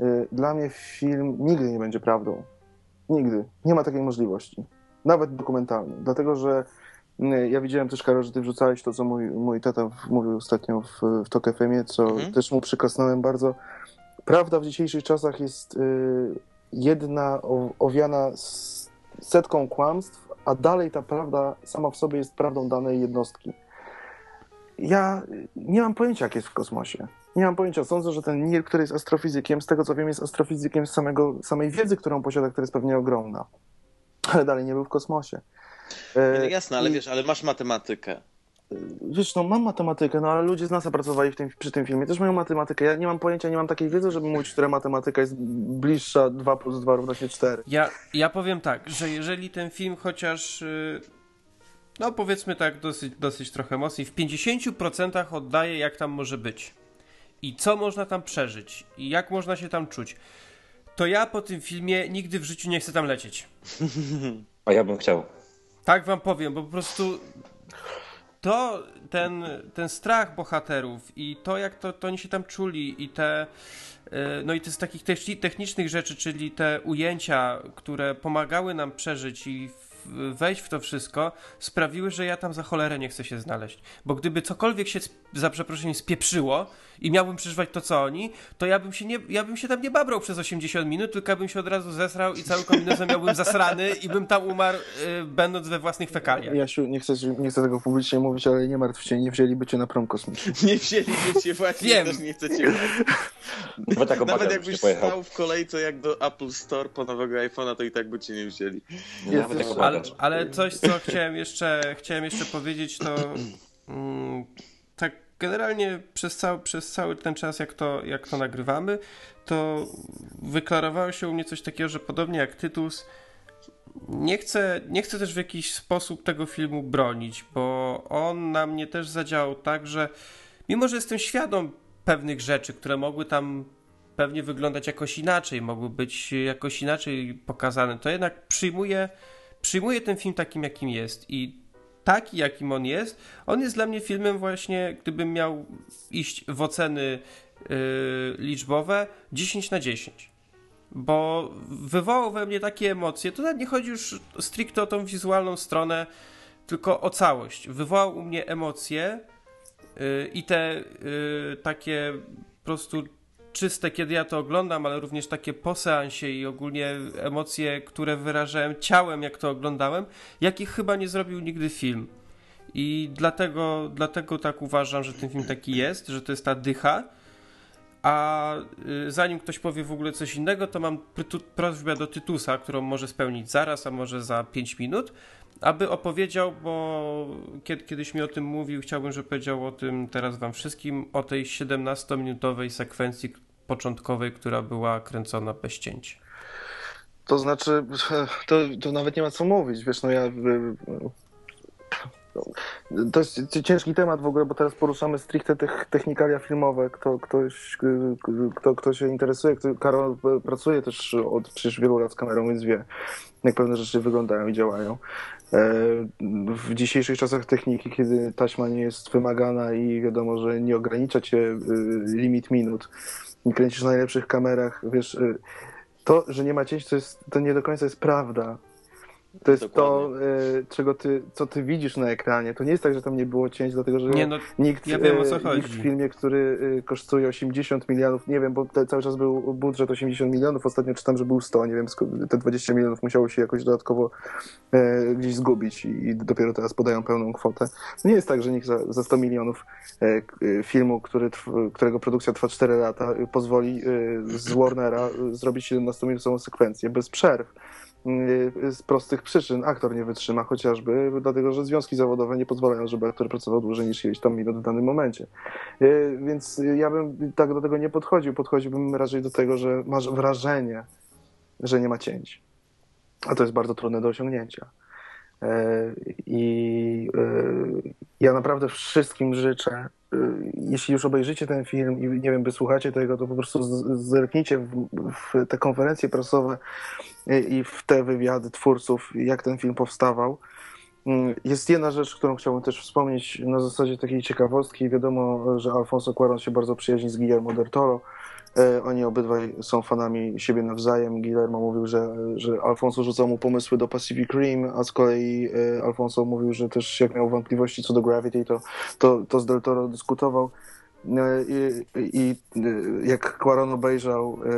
Y, Dla mnie film nigdy nie będzie prawdą. Nigdy. Nie ma takiej możliwości. Nawet dokumentalny. Dlatego, że y, ja widziałem też, Karol, że ty wrzucałeś to, co mój, mój tata mówił ostatnio w, w Tok FM, co Mhm. też mu przyklasnąłem bardzo. Prawda w dzisiejszych czasach jest jedna owiana setką kłamstw, a dalej ta prawda sama w sobie jest prawdą danej jednostki. Ja nie mam pojęcia, jak jest w kosmosie. Nie mam pojęcia. Sądzę, że ten Neil, który jest astrofizykiem, z tego co wiem, jest astrofizykiem z samego, samej wiedzy, którą posiada, która jest pewnie ogromna. Ale dalej nie był w kosmosie. E, No jasne, ale i- wiesz, ale masz matematykę. Wiesz, no mam matematykę, no ale ludzie z NASA pracowali w tym, przy tym filmie, też mają matematykę. Ja nie mam pojęcia, nie mam takiej wiedzy, żeby mówić, która matematyka jest bliższa 2 plus 2 równa się 4. Ja, ja powiem tak, że jeżeli ten film chociaż, y, no powiedzmy tak dosyć, dosyć trochę mocniej, w 50% oddaje jak tam może być i co można tam przeżyć i jak można się tam czuć, to ja po tym filmie nigdy w życiu nie chcę tam lecieć. *laughs* A ja bym chciał. Tak wam powiem, bo po prostu to, ten, ten strach bohaterów i to, jak to, to oni się tam czuli i te, e, no i to z takich techni- technicznych rzeczy, czyli te ujęcia, które pomagały nam przeżyć i wejść w to wszystko, sprawiły, że ja tam za cholerę nie chcę się znaleźć. Bo gdyby cokolwiek się, za przeproszeniem, spieprzyło i miałbym przeżywać to, co oni, to ja bym się, nie, ja bym się tam nie babrał przez 80 minut, tylko bym się od razu zesrał i cały kombinezon miałbym zasrany i bym tam umarł, e, będąc we własnych fekaliach. Jasiu, nie chcę, nie chcę tego publicznie mówić, ale nie martw się, nie wzięliby cię na prom kosmiczny. Nie wzięliby cię właśnie, Wiem. też nie chcecie. Nawet tak Nawet jakbyś nie stał w kolejce jak do Apple Store po nowego iPhone'a, to i tak by cię nie wzięli. Nawet jako Ale, ale coś, co chciałem jeszcze, chciałem jeszcze powiedzieć, to mm, tak generalnie przez cały, przez cały ten czas, jak to, jak to nagrywamy, to wyklarowało się u mnie coś takiego, że podobnie jak Tytus, nie chcę, nie chcę też w jakiś sposób tego filmu bronić, bo on na mnie też zadziałał tak, że mimo, że jestem świadom pewnych rzeczy, które mogły tam pewnie wyglądać jakoś inaczej, mogły być jakoś inaczej pokazane, to jednak przyjmuję, przyjmuję ten film takim, jakim jest. I taki, jakim on jest, on jest dla mnie filmem właśnie, gdybym miał iść w oceny yy, liczbowe, 10 na 10 bo wywołał we mnie takie emocje. To nawet nie chodzi już stricte o tą wizualną stronę, tylko o całość. Wywołał u mnie emocje yy, i te yy, takie po prostu czyste, kiedy ja to oglądam, ale również takie po seansie i ogólnie emocje, które wyrażałem ciałem, jak to oglądałem, jakich chyba nie zrobił nigdy film. I dlatego, dlatego tak uważam, że ten film taki jest, że to jest ta dycha. A y, zanim ktoś powie w ogóle coś innego, to mam prośbę do Tytusa, którą może spełnić zaraz, a może za 5 minut, aby opowiedział, bo kiedy, kiedyś mi o tym mówił, chciałbym, żeby powiedział o tym teraz wam wszystkim, o tej 17-minutowej sekwencji początkowej, która była kręcona bez cięć. To znaczy, to, to nawet nie ma co mówić, wiesz, no ja to jest ciężki temat w ogóle, bo teraz poruszamy stricte technikalia filmowe. Kto, ktoś, kto, kto się interesuje, kto, Karol pracuje też od przecież wielu lat z kamerą, więc wie, jak pewne rzeczy wyglądają i działają. E, w dzisiejszych czasach techniki, kiedy taśma nie jest wymagana i wiadomo, że nie ogranicza cię y, limit minut kręcisz na najlepszych kamerach, wiesz, y, to, że nie ma cięć, to, jest, to nie do końca jest prawda. To jest Dokładnie. to, y, czego ty, co ty widzisz na ekranie. To nie jest tak, że tam nie było cięć, dlatego że nie, no, nikt, ja wiem, e, nikt w filmie, który e, kosztuje 80 milionów, nie wiem, bo te, cały czas był budżet 80 milionów, ostatnio czytam, że był 100, nie wiem, te 20 milionów musiało się jakoś dodatkowo e, gdzieś zgubić i, i, dopiero teraz podają pełną kwotę. To nie jest tak, że nikt za, za 100 milionów e, filmu, który, którego produkcja trwa 4 lata, pozwoli z Warnera zrobić 17-minutową sekwencję bez przerw. Y, z prostych przyczyn aktor nie wytrzyma, chociażby dlatego, że związki zawodowe nie pozwalają, żeby aktor pracował dłużej niż ileś tam minut w danym momencie. Y, więc ja bym tak do tego nie podchodził. Podchodziłbym raczej do tego, że masz wrażenie, że nie ma cięć. A to jest bardzo trudne do osiągnięcia. Y, I ja naprawdę wszystkim życzę, jeśli już obejrzycie ten film i nie wiem, wysłuchacie tego, to po prostu zerknijcie w, w te konferencje prasowe i w te wywiady twórców, jak ten film powstawał. Jest jedna rzecz, którą chciałbym też wspomnieć na zasadzie takiej ciekawostki. Wiadomo, że Alfonso Cuarón się bardzo przyjaźni z Guillermo del Toro. E, oni obydwaj są fanami siebie nawzajem. Guillermo mówił, że, że Alfonso rzucał mu pomysły do Pacific Rim, a z kolei e, Alfonso mówił, że też jak miał wątpliwości co do Gravity, to, to, to z Del Toro dyskutował. No I, i jak Quaron obejrzał e,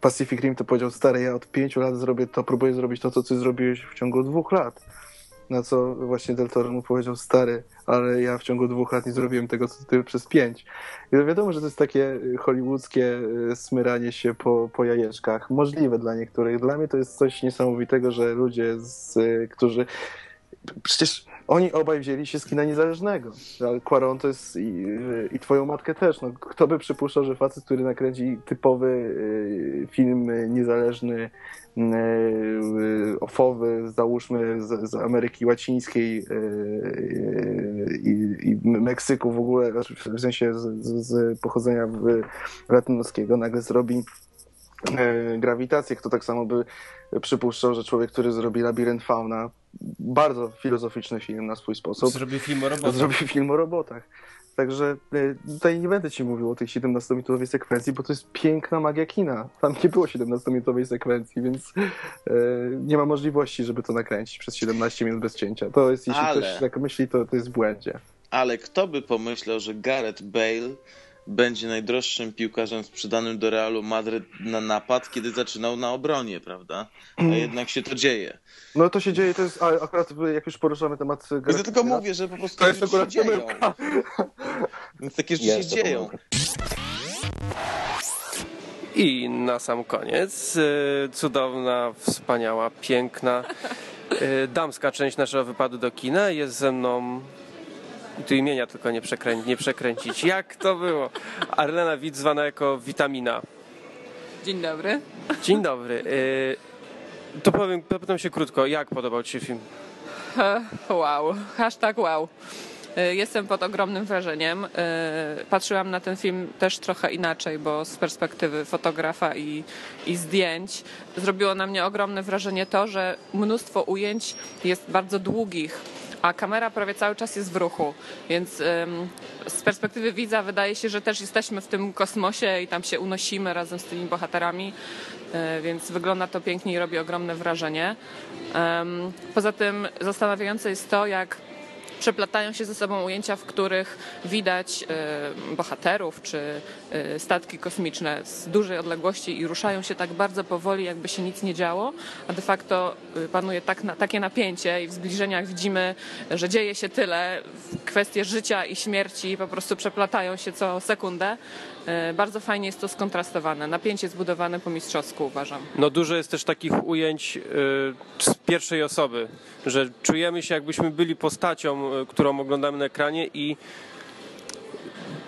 Pacific Rim, to powiedział, stary, ja od pięciu lat zrobię to, próbuję zrobić to, co ty zrobiłeś w ciągu dwóch lat. Na co właśnie Del Toro mu powiedział, stary, ale ja w ciągu dwóch lat nie zrobiłem tego, co ty przez pięć. I wiadomo, że to jest takie hollywoodzkie e, smyranie się po, po jajeczkach. Możliwe dla niektórych. Dla mnie to jest coś niesamowitego, że ludzie, z, którzy... Przecież oni obaj wzięli się z kina niezależnego. Quaron to jest i, i twoją matkę też. No, kto by przypuszczał, że facet, który nakręci typowy y, film niezależny, y, ofowy, załóżmy z, z Ameryki Łacińskiej y, i, i, Meksyku w ogóle, znaczy w sensie z, z pochodzenia latynoskiego, nagle zrobi grawitację, kto tak samo by przypuszczał, że człowiek, który zrobi Labirynt Fauna, bardzo filozoficzny film na swój sposób. Zrobi film o robotach. Zrobi film o robotach. Także e, tutaj nie będę ci mówił o tej 17-minutowej sekwencji, bo to jest piękna magia kina. Tam nie było 17-minutowej sekwencji, więc e, nie ma możliwości, żeby to nakręcić przez 17 minut bez cięcia. To jest, jeśli Ale... ktoś tak myśli, to, to jest w błędzie. Ale kto by pomyślał, że Gareth Bale będzie najdroższym piłkarzem sprzedanym do Realu Madryt na napad, kiedy zaczynał na obronie, prawda? A mm. jednak się to dzieje. No to się dzieje, to jest a akurat jak już poruszamy temat Ja tylko mówię, że po prostu to jest akurat się dzieją. Więc takie rzeczy się dzieją. I na sam koniec y, cudowna, wspaniała, piękna y, damska część naszego wypadu do kina jest ze mną tu imienia tylko nie, przekrę nie przekręcić. Jak to było? Arlena Wit, zwana jako Witamina. Dzień dobry. Dzień dobry. Y, to powiem, zapytam się krótko, jak podobał Ci się film? Wow, hashtag wow. Y, jestem pod ogromnym wrażeniem. Y, patrzyłam na ten film też trochę inaczej, bo z perspektywy fotografa i, i zdjęć zrobiło na mnie ogromne wrażenie to, że mnóstwo ujęć jest bardzo długich a kamera prawie cały czas jest w ruchu, więc z perspektywy widza wydaje się, że też jesteśmy w tym kosmosie i tam się unosimy razem z tymi bohaterami, e, więc wygląda to pięknie i robi ogromne wrażenie. Poza tym zastanawiające jest to, jak przeplatają się ze sobą ujęcia, w których widać e, bohaterów czy e, statki kosmiczne z dużej odległości i ruszają się tak bardzo powoli, jakby się nic nie działo, a de facto e, panuje tak, takie napięcie i w zbliżeniach widzimy, że dzieje się tyle, kwestie życia i śmierci po prostu przeplatają się co sekundę. Bardzo fajnie jest to skontrastowane. Napięcie zbudowane po mistrzowsku, uważam. No dużo jest też takich ujęć z pierwszej osoby, że czujemy się jakbyśmy byli postacią, którą oglądamy na ekranie i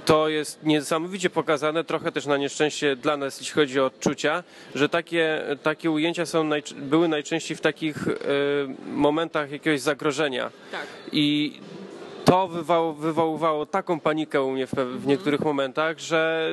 to jest niesamowicie pokazane, trochę też na nieszczęście dla nas, jeśli chodzi o odczucia, że takie, takie ujęcia są były najczęściej w takich y, momentach jakiegoś zagrożenia. Tak. I to wywoływało taką panikę u mnie w, w niektórych momentach, że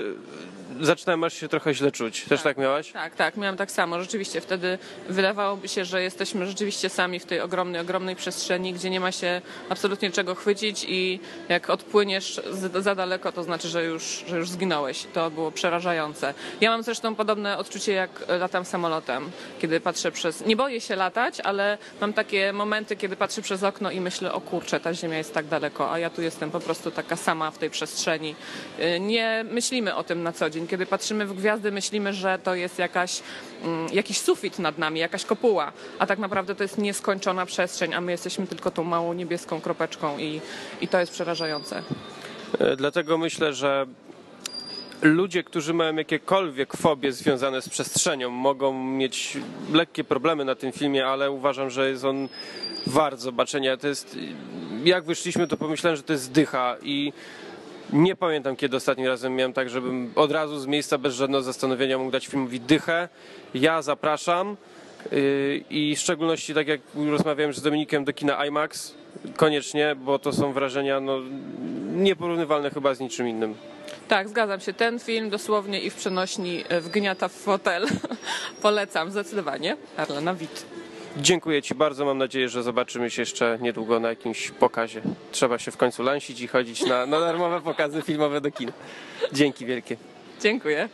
zaczynałem aż się trochę źle czuć. Też tak. tak miałaś? Tak, tak, miałam tak samo. Rzeczywiście wtedy wydawałoby się, że jesteśmy rzeczywiście sami w tej ogromnej, ogromnej przestrzeni, gdzie nie ma się absolutnie czego chwycić i jak odpłyniesz za daleko, to znaczy, że już, że już zginąłeś. To było przerażające. Ja mam zresztą podobne odczucie, jak latam samolotem, kiedy patrzę przez... Nie boję się latać, ale mam takie momenty, kiedy patrzę przez okno i myślę, o kurczę, ta ziemia jest tak daleko, a ja tu jestem po prostu taka sama w tej przestrzeni. Y, nie myślimy o tym na co dzień kiedy patrzymy w gwiazdy, myślimy, że to jest jakaś, mm, jakiś sufit nad nami, jakaś kopuła, a tak naprawdę to jest nieskończona przestrzeń, a my jesteśmy tylko tą małą niebieską kropeczką i, i to jest przerażające. E, dlatego myślę, że ludzie, którzy mają jakiekolwiek fobie związane z przestrzenią, mogą mieć lekkie problemy na tym filmie, ale uważam, że jest on wart zobaczenia. To jest, jak wyszliśmy, to pomyślałem, że to jest dycha i nie pamiętam, kiedy ostatni razem miałem tak, żebym od razu z miejsca bez żadnego zastanowienia mógł dać filmowi dychę. Ja zapraszam yy, i w szczególności, tak jak rozmawiałem z Dominikiem do kina IMAX, koniecznie, bo to są wrażenia no, nieporównywalne chyba z niczym innym. Tak, zgadzam się. Ten film dosłownie i w przenośni e, wgniata w fotel. *laughs* Polecam zdecydowanie. Arlena Witt. Dziękuję Ci bardzo. Mam nadzieję, że zobaczymy się jeszcze niedługo na jakimś pokazie. Trzeba się w końcu lansić i chodzić na, na darmowe pokazy filmowe do kina. Dzięki wielkie. Dziękuję.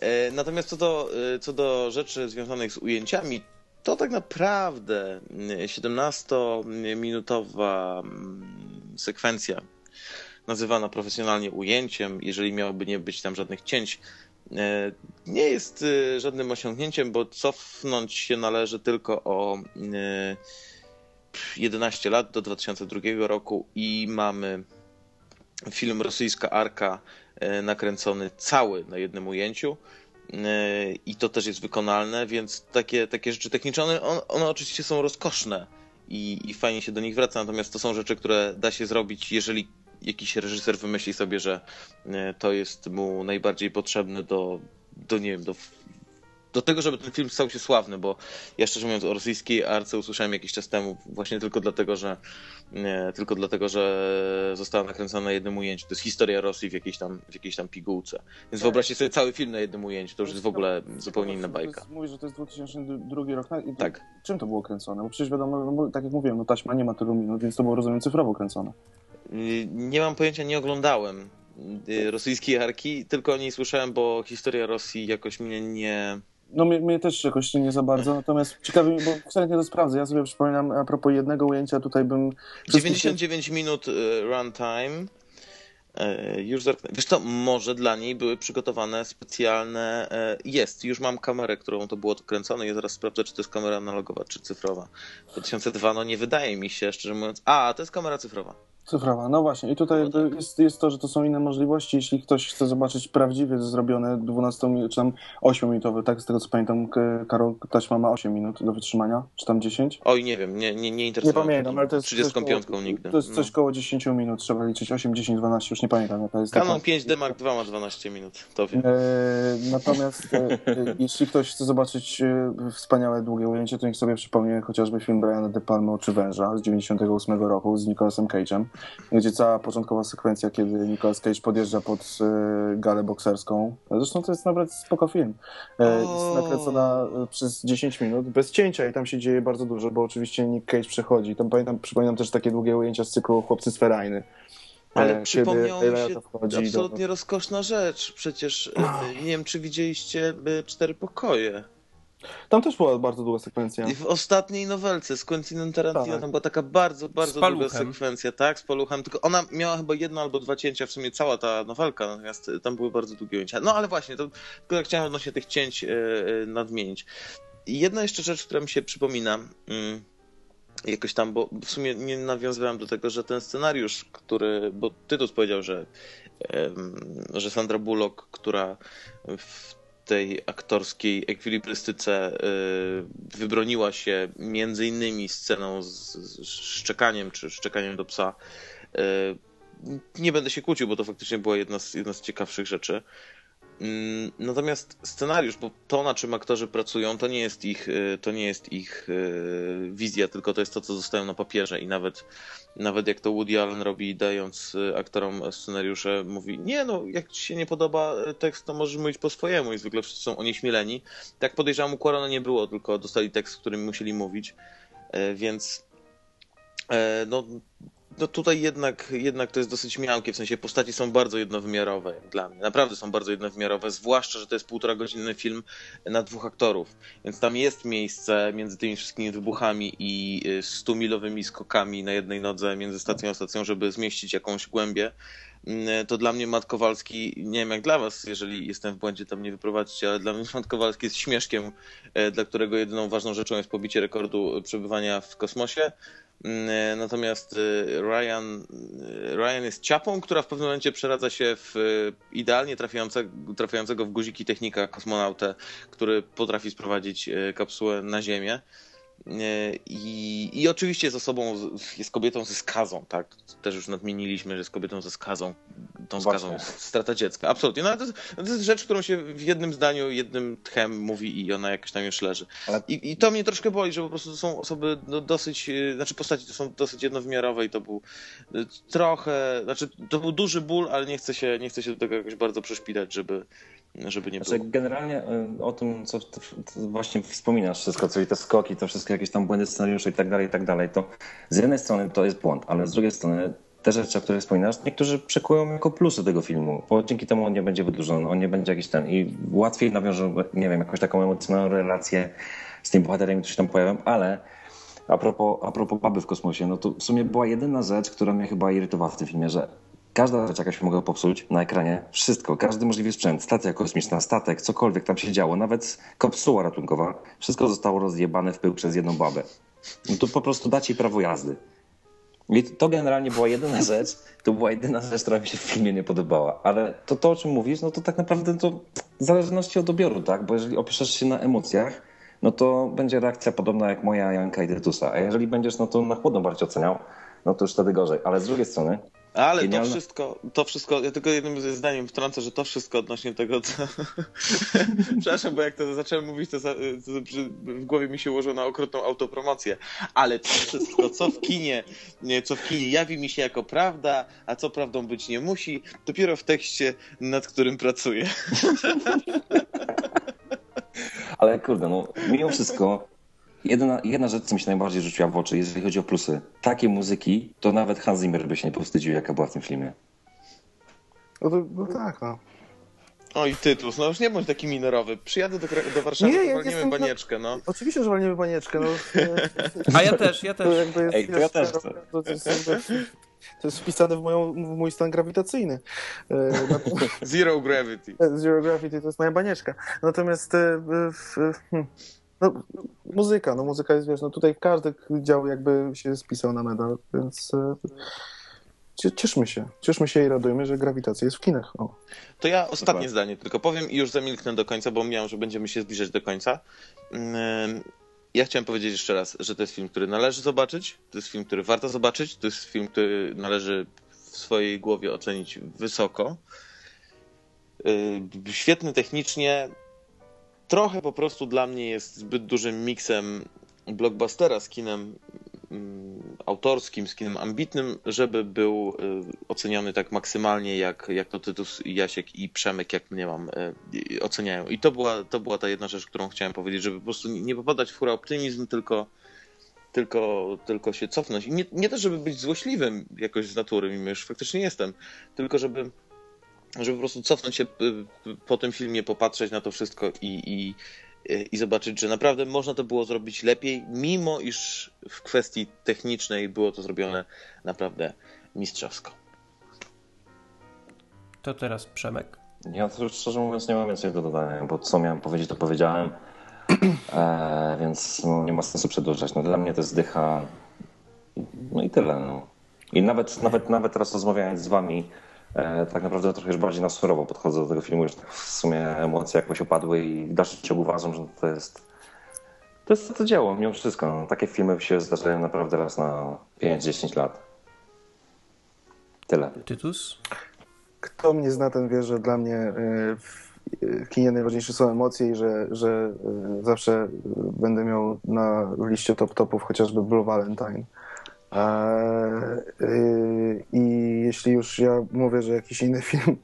E, natomiast co do, e, co do rzeczy związanych z ujęciami, to tak naprawdę 17-minutowa mm, sekwencja nazywana profesjonalnie ujęciem, jeżeli miałoby nie być tam żadnych cięć, E, nie jest e, żadnym osiągnięciem, bo cofnąć się należy tylko o 11 e, lat do 2002 roku i mamy film Rosyjska Arka nakręcony cały na jednym ujęciu. I to też jest wykonalne, więc takie, takie rzeczy techniczne, one, one oczywiście są rozkoszne i, i fajnie się do nich wraca, natomiast to są rzeczy, które da się zrobić, jeżeli jakiś reżyser wymyśli sobie, że e, to jest mu najbardziej potrzebne do, do nie wiem, do, do tego, żeby ten film stał się sławny, bo ja szczerze mówiąc o rosyjskiej arce usłyszałem jakiś czas temu właśnie tylko dlatego, że nie, tylko dlatego, że została nakręcona na jednym ujęciu. To jest historia Rosji w jakiejś tam, w jakiejś tam pigułce. Więc tak. wyobraźcie sobie cały film na jednym ujęciu, to już jest w ogóle zupełnie inna bajka. Mówisz, że to jest 2002 rok. I tak. Czym to było kręcone? Bo przecież wiadomo, no, tak jak mówiłem, no taśma nie ma tylu minut, więc to było rozumiem cyfrowo kręcone. Y, nie mam pojęcia, nie oglądałem y, rosyjskiej arki, tylko o niej słyszałem, bo historia Rosji jakoś mnie nie... No mnie, mnie też jakoś nie za bardzo, natomiast ciekawi mnie, bo wcale nie to sprawdzę. Ja sobie przypominam, a propos jednego ujęcia, tutaj bym... 99 minut y, runtime. Już zerknę. Wiesz co, może dla niej były przygotowane specjalne... Jest, już mam kamerę, którą to było kręcone i zaraz sprawdzę, czy to jest kamera analogowa, czy cyfrowa. 2002, no nie wydaje mi się, szczerze mówiąc... A, to jest kamera cyfrowa. Cyfrowa, no właśnie. I tutaj jest, jest to, że to są inne możliwości. Jeśli ktoś chce zobaczyć prawdziwie zrobione 12 czy tam 8-minutowe, tak? Z tego co pamiętam, Karol taśma ma 8 minut do wytrzymania, czy tam 10? Oj, nie wiem, nie, nie, nie interesowałem Nie pamiętam, ale to jest 35 koło, nigdy. To jest coś no. koło 10 minut, trzeba liczyć 8, 10, 12, już nie pamiętam jaka jest. Canon 5D Mark II ma 12 minut, to wiem. E, natomiast e, jeśli ktoś chce zobaczyć e, wspaniałe, długie ujęcie, to niech sobie przypomnie chociażby film Briana De Palma Oczy Węża z 98 roku z Nicolasem Cage'em gdzie cała początkowa sekwencja, kiedy Nicolas Cage podjeżdża pod y, galę bokserską. Zresztą to jest nawet spoko film. E, jest nakręcona e, przez 10 minut, bez cięcia i tam się dzieje bardzo dużo, bo oczywiście Nick Cage przechodzi. Tam pamiętam, przypominam też takie długie ujęcia z cyklu Chłopcy z Ferajny. Ale e, przypomniało mi się absolutnie do... rozkoszna rzecz. Przecież nie wiem, czy widzieliście Cztery Pokoje. Tam też była bardzo długa sekwencja. I w ostatniej nowelce z Quentinem Tarantino Tak. tam była taka bardzo, bardzo długa sekwencja, tak, z paluchem, tylko ona miała chyba jedno albo dwa cięcia, w sumie cała ta nowelka, natomiast y, tam były bardzo długie ujęcia. No ale właśnie, to tylko tak chciałem odnośnie tych cięć y, y, nadmienić. I jedna jeszcze rzecz, która mi się przypomina, mm, jakoś tam, bo w sumie nie nawiązywałem do tego, że ten scenariusz, który, bo Tytus powiedział, że, że Sandra Bullock, która w tej aktorskiej ekwilibrystyce y, wybroniła się między innymi sceną z, z szczekaniem, czy szczekaniem do psa. Y, Nie będę się kłócił, bo to faktycznie była jedna z, jedna z ciekawszych rzeczy. Mm, Natomiast scenariusz, bo to na czym aktorzy pracują, to nie jest ich, y, to nie jest ich y, wizja, tylko to jest to, co zostają na papierze. I nawet, nawet jak to Woody Allen robi, dając y, aktorom scenariusze, mówi, nie no, jak ci się nie podoba tekst, to możesz mówić po swojemu. I zwykle wszyscy są onieśmieleni. Tak podejrzewam, u Cuarona nie było, tylko dostali tekst, którym musieli mówić, więc no, no tutaj jednak, jednak to jest dosyć miałkie, w sensie postaci są bardzo jednowymiarowe dla mnie. Naprawdę są bardzo jednowymiarowe, zwłaszcza, że to jest półtora godzinny film na dwóch aktorów. Więc tam jest miejsce między tymi wszystkimi wybuchami i y, stumilowymi skokami na jednej nodze między stacją a stacją, żeby zmieścić jakąś głębię. Mm, To dla mnie Matt Kowalski, nie wiem jak dla was, jeżeli jestem w błędzie, tam nie wyprowadzicie, ale dla mnie Matt Kowalski jest śmieszkiem, e, dla którego jedyną ważną rzeczą jest pobicie rekordu przebywania w kosmosie. Mm, Natomiast y, Ryan, Ryan jest ciapą, która w pewnym momencie przeradza się w idealnie trafiającego, trafiającego w guziki technika kosmonautę, który potrafi sprowadzić kapsułę na Ziemię. Y, I, I oczywiście jest osobą, z- jest kobietą ze skazą, tak? Też już nadmieniliśmy, że jest kobietą ze skazą. Tą skazą Właśnie. jest strata dziecka. Absolutnie. No, ale to, jest, to jest rzecz, którą się w jednym zdaniu, jednym tchem mówi i ona jakoś tam już leży. Ale- I, I to mnie troszkę boli, że po prostu to są osoby no, dosyć, y, znaczy postaci to są dosyć jednowymiarowe i to był y, trochę, znaczy to był duży ból, ale nie chcę się, nie chcę się do tego jakoś bardzo przeszpidać, żeby, żeby nie Znaczy, było. generalnie y, o tym, co właśnie wspominasz wszystko, czyli te skoki, to wszystkie jakieś tam błędy scenariusze i tak dalej, i tak dalej, to z jednej strony to jest błąd, ale z drugiej strony te rzeczy, o których wspominasz, niektórzy przekują jako plusy tego filmu, bo dzięki temu on nie będzie wydłużony, on nie będzie jakiś ten i łatwiej nawiążą, nie wiem, jakąś taką emocjonalną relację z tymi bohaterami, którzy się tam pojawią, ale a propos, a propos baby w kosmosie, no to w sumie była jedyna rzecz, która mnie chyba irytowała w tym filmie, że każda rzecz jakaś się mogła popsuć na ekranie, wszystko, każdy możliwy sprzęt, stacja kosmiczna, statek, cokolwiek tam się działo, nawet kapsuła ratunkowa, wszystko zostało rozjebane w pył przez jedną babę. No to po prostu dacie prawo jazdy. I to generalnie była jedyna *laughs* rzecz, to była jedyna rzecz, która mi się w filmie nie podobała. Ale to, to o czym mówisz, no to tak naprawdę to w zależności od odbioru, tak? Bo jeżeli opiszesz się na emocjach, no to będzie reakcja podobna jak moja Janka i Tytusa. A jeżeli będziesz no to na chłodno bardziej oceniał, no to już wtedy gorzej. Ale z drugiej strony, Ale Genialne. to wszystko, to wszystko, ja tylko jednym zdaniem wtrącę, że to wszystko odnośnie tego, co... *laughs* Przepraszam, bo jak to zacząłem mówić, to, za, to w głowie mi się ułożyło na okrutną autopromocję. Ale to wszystko, co w kinie, nie, co w kinie jawi mi się jako prawda, a co prawdą być nie musi, dopiero w tekście, nad którym pracuję. *laughs* ale kurde, no mimo wszystko, jedna, jedna rzecz, co mi się najbardziej rzuciła w oczy, jeżeli chodzi o plusy. Takie muzyki, to nawet Hans Zimmer by się nie powstydził, jaka była w tym filmie. No, to, no tak, no. Oj, tytuł, no już nie bądź taki minorowy. Przyjadę do, do Warszawy, Nie, to ja walniemy banieczkę, no. Oczywiście, że walniemy banieczkę. No. A ja też, ja To też. jakby jest, Ej, to ja też chcę. To jest, to jest wpisane w, moją, w mój stan grawitacyjny. E, Zero Gravity. Zero Gravity to jest moja banieczka. Natomiast e, w, hmm, no, muzyka, no muzyka jest, wiesz, no tutaj każdy dział jakby się spisał na medal, więc e, cie- cieszmy się. Cieszmy się i radujmy, że grawitacja jest w kinach. O. To ja ostatnie Dokładnie. zdanie tylko powiem i już zamilknę do końca, bo miałem, że będziemy się zbliżać do końca. Ym, Ja chciałem powiedzieć jeszcze raz, że to jest film, który należy zobaczyć, to jest film, który warto zobaczyć, to jest film, który należy w swojej głowie ocenić wysoko. Yy, Świetny technicznie, trochę po prostu dla mnie jest zbyt dużym miksem blockbustera z kinem mm, autorskim, z kinem ambitnym, żeby był y, oceniony tak maksymalnie, jak, jak to Tytus, Jasiek i Przemek, jak mnie mam, y, oceniają. I to była, to była ta jedna rzecz, którą chciałem powiedzieć, żeby po prostu nie popadać w fura optymizm, tylko, tylko, tylko się cofnąć. I nie, nie też, żeby być złośliwym jakoś z natury, mimo już faktycznie jestem, tylko żeby żeby po prostu cofnąć się y, po tym filmie, popatrzeć na to wszystko i, i, y, i zobaczyć, że naprawdę można to było zrobić lepiej, mimo iż w kwestii technicznej było to zrobione naprawdę mistrzowsko. To teraz Przemek. Ja to już szczerze mówiąc nie mam więcej do dodania, bo co miałem powiedzieć, to powiedziałem, *clears throat* e, więc no, nie ma sensu przedłużać. No, dla mnie to jest dycha, no i tyle. No. I nawet, nawet, nawet teraz rozmawiając z wami, tak naprawdę trochę już bardziej na surowo podchodzę do tego filmu, już tak w sumie emocje jakoś opadły i w dalszym ciągu uważam, że to jest to jest to dzieło, mimo wszystko. No, takie filmy się zdarzają naprawdę raz na 5-10 lat. Tyle. Tytus? Kto mnie zna, ten wie, że dla mnie e, w w kinie najważniejsze są emocje i że, że e, zawsze będę miał na liście top topów chociażby Blue Valentine. Y, I jeśli już ja mówię, że jakiś inny *laughs* film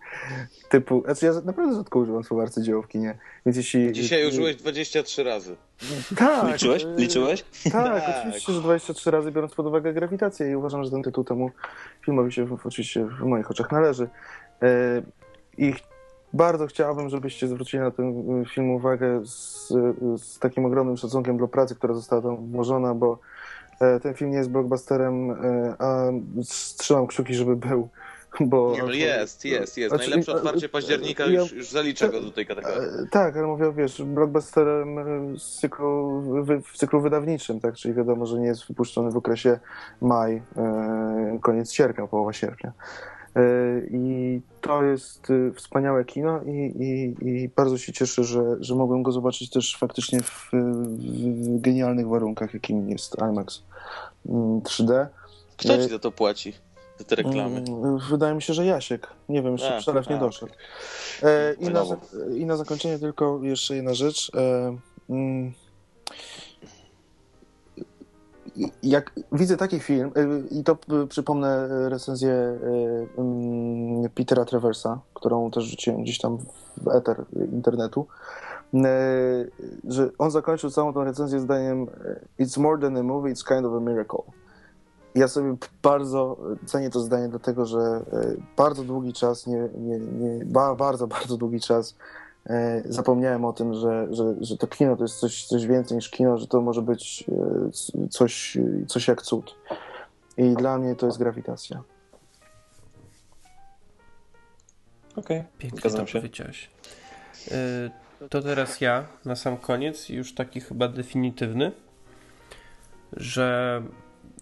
typu. Znaczy ja naprawdę rzadko używam słowa arcydzieło w kinie. Więc jeśli. Dzisiaj użyłeś 23 razy. Tak. Liczyłeś? Liczyłeś? Tak, Tak. oczywiście, że 23 razy biorąc pod uwagę grawitację i uważam, że ten tytuł temu filmowi się w- oczywiście w moich oczach należy. E, I ch- bardzo chciałbym, żebyście zwrócili na ten film uwagę z, z takim ogromnym szacunkiem dla pracy, która została tam włożona, bo ten film nie jest blockbusterem, e, a trzymam kciuki, żeby był. Bo, Nie, no jest, jest, jest. Znaczy, Najlepsze e, otwarcie października ja- już, już zaliczę go do tej kategorii. E, Tak, ale mówię, wiesz, blockbusterem e, z cyklu, w cyklu wydawniczym, tak? Czyli wiadomo, że nie jest wypuszczony w okresie maj, e, koniec sierpnia, połowa sierpnia. E, I to jest e, wspaniałe kino i, i, i bardzo się cieszę, że, że mogłem go zobaczyć też faktycznie w, w genialnych warunkach, jakim jest IMAX mm, 3D. Kto ci za to płaci? Za te reklamy? Mm, Wydaje mi się, że Jasiek. Nie wiem, jeszcze przelew nie a, doszedł. E, i, na. I na zakończenie tylko jeszcze jedna rzecz. Jak widzę taki film, e, i to e, przypomnę recenzję e, mm, Petera Traversa, którą też rzuciłem gdzieś tam w eter internetu, że on zakończył całą tą recenzję zdaniem It's more than a movie, it's kind of a miracle. Ja sobie bardzo cenię to zdanie, dlatego że bardzo długi czas, nie, nie, nie, ba, bardzo, bardzo długi czas zapomniałem o tym, że, że, że to kino to jest coś, coś więcej niż kino, że to może być e, coś, coś jak cud. I dla mnie to jest grawitacja. Okej, Pięknie zgadzam to się. powiedziałeś. Y, To teraz ja, na sam koniec, już taki chyba definitywny, że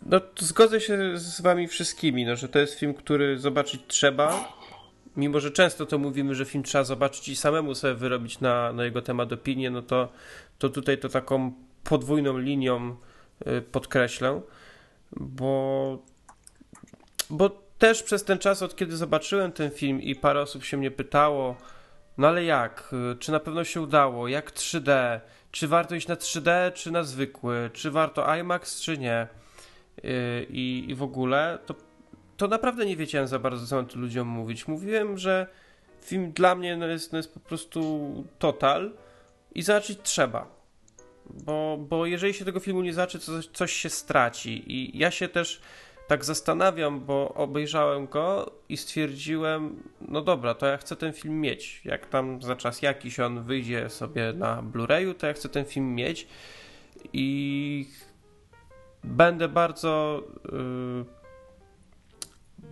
no, zgodzę się z wami wszystkimi, no, że to jest film, który zobaczyć trzeba, mimo że często to mówimy, że film trzeba zobaczyć i samemu sobie wyrobić na, na jego temat opinię, no to, to tutaj to taką podwójną linią y, podkreślę, bo bo też przez ten czas, od kiedy zobaczyłem ten film i parę osób się mnie pytało, no ale jak? Y, Czy na pewno się udało? Jak 3D? Czy warto iść na 3D, czy na zwykły? Czy warto IMAX, czy nie? Y, I, i w ogóle to, to naprawdę nie wiedziałem za bardzo, co mam tu ludziom mówić. Mówiłem, że film dla mnie no jest, no jest po prostu total i zobaczyć trzeba. Bo, bo jeżeli się tego filmu nie zobaczy, to coś się straci. I ja się też tak zastanawiam, bo obejrzałem go i stwierdziłem, no dobra, to ja chcę ten film mieć. Jak tam za czas jakiś on wyjdzie sobie na Blu-rayu, to ja chcę ten film mieć i będę bardzo yy,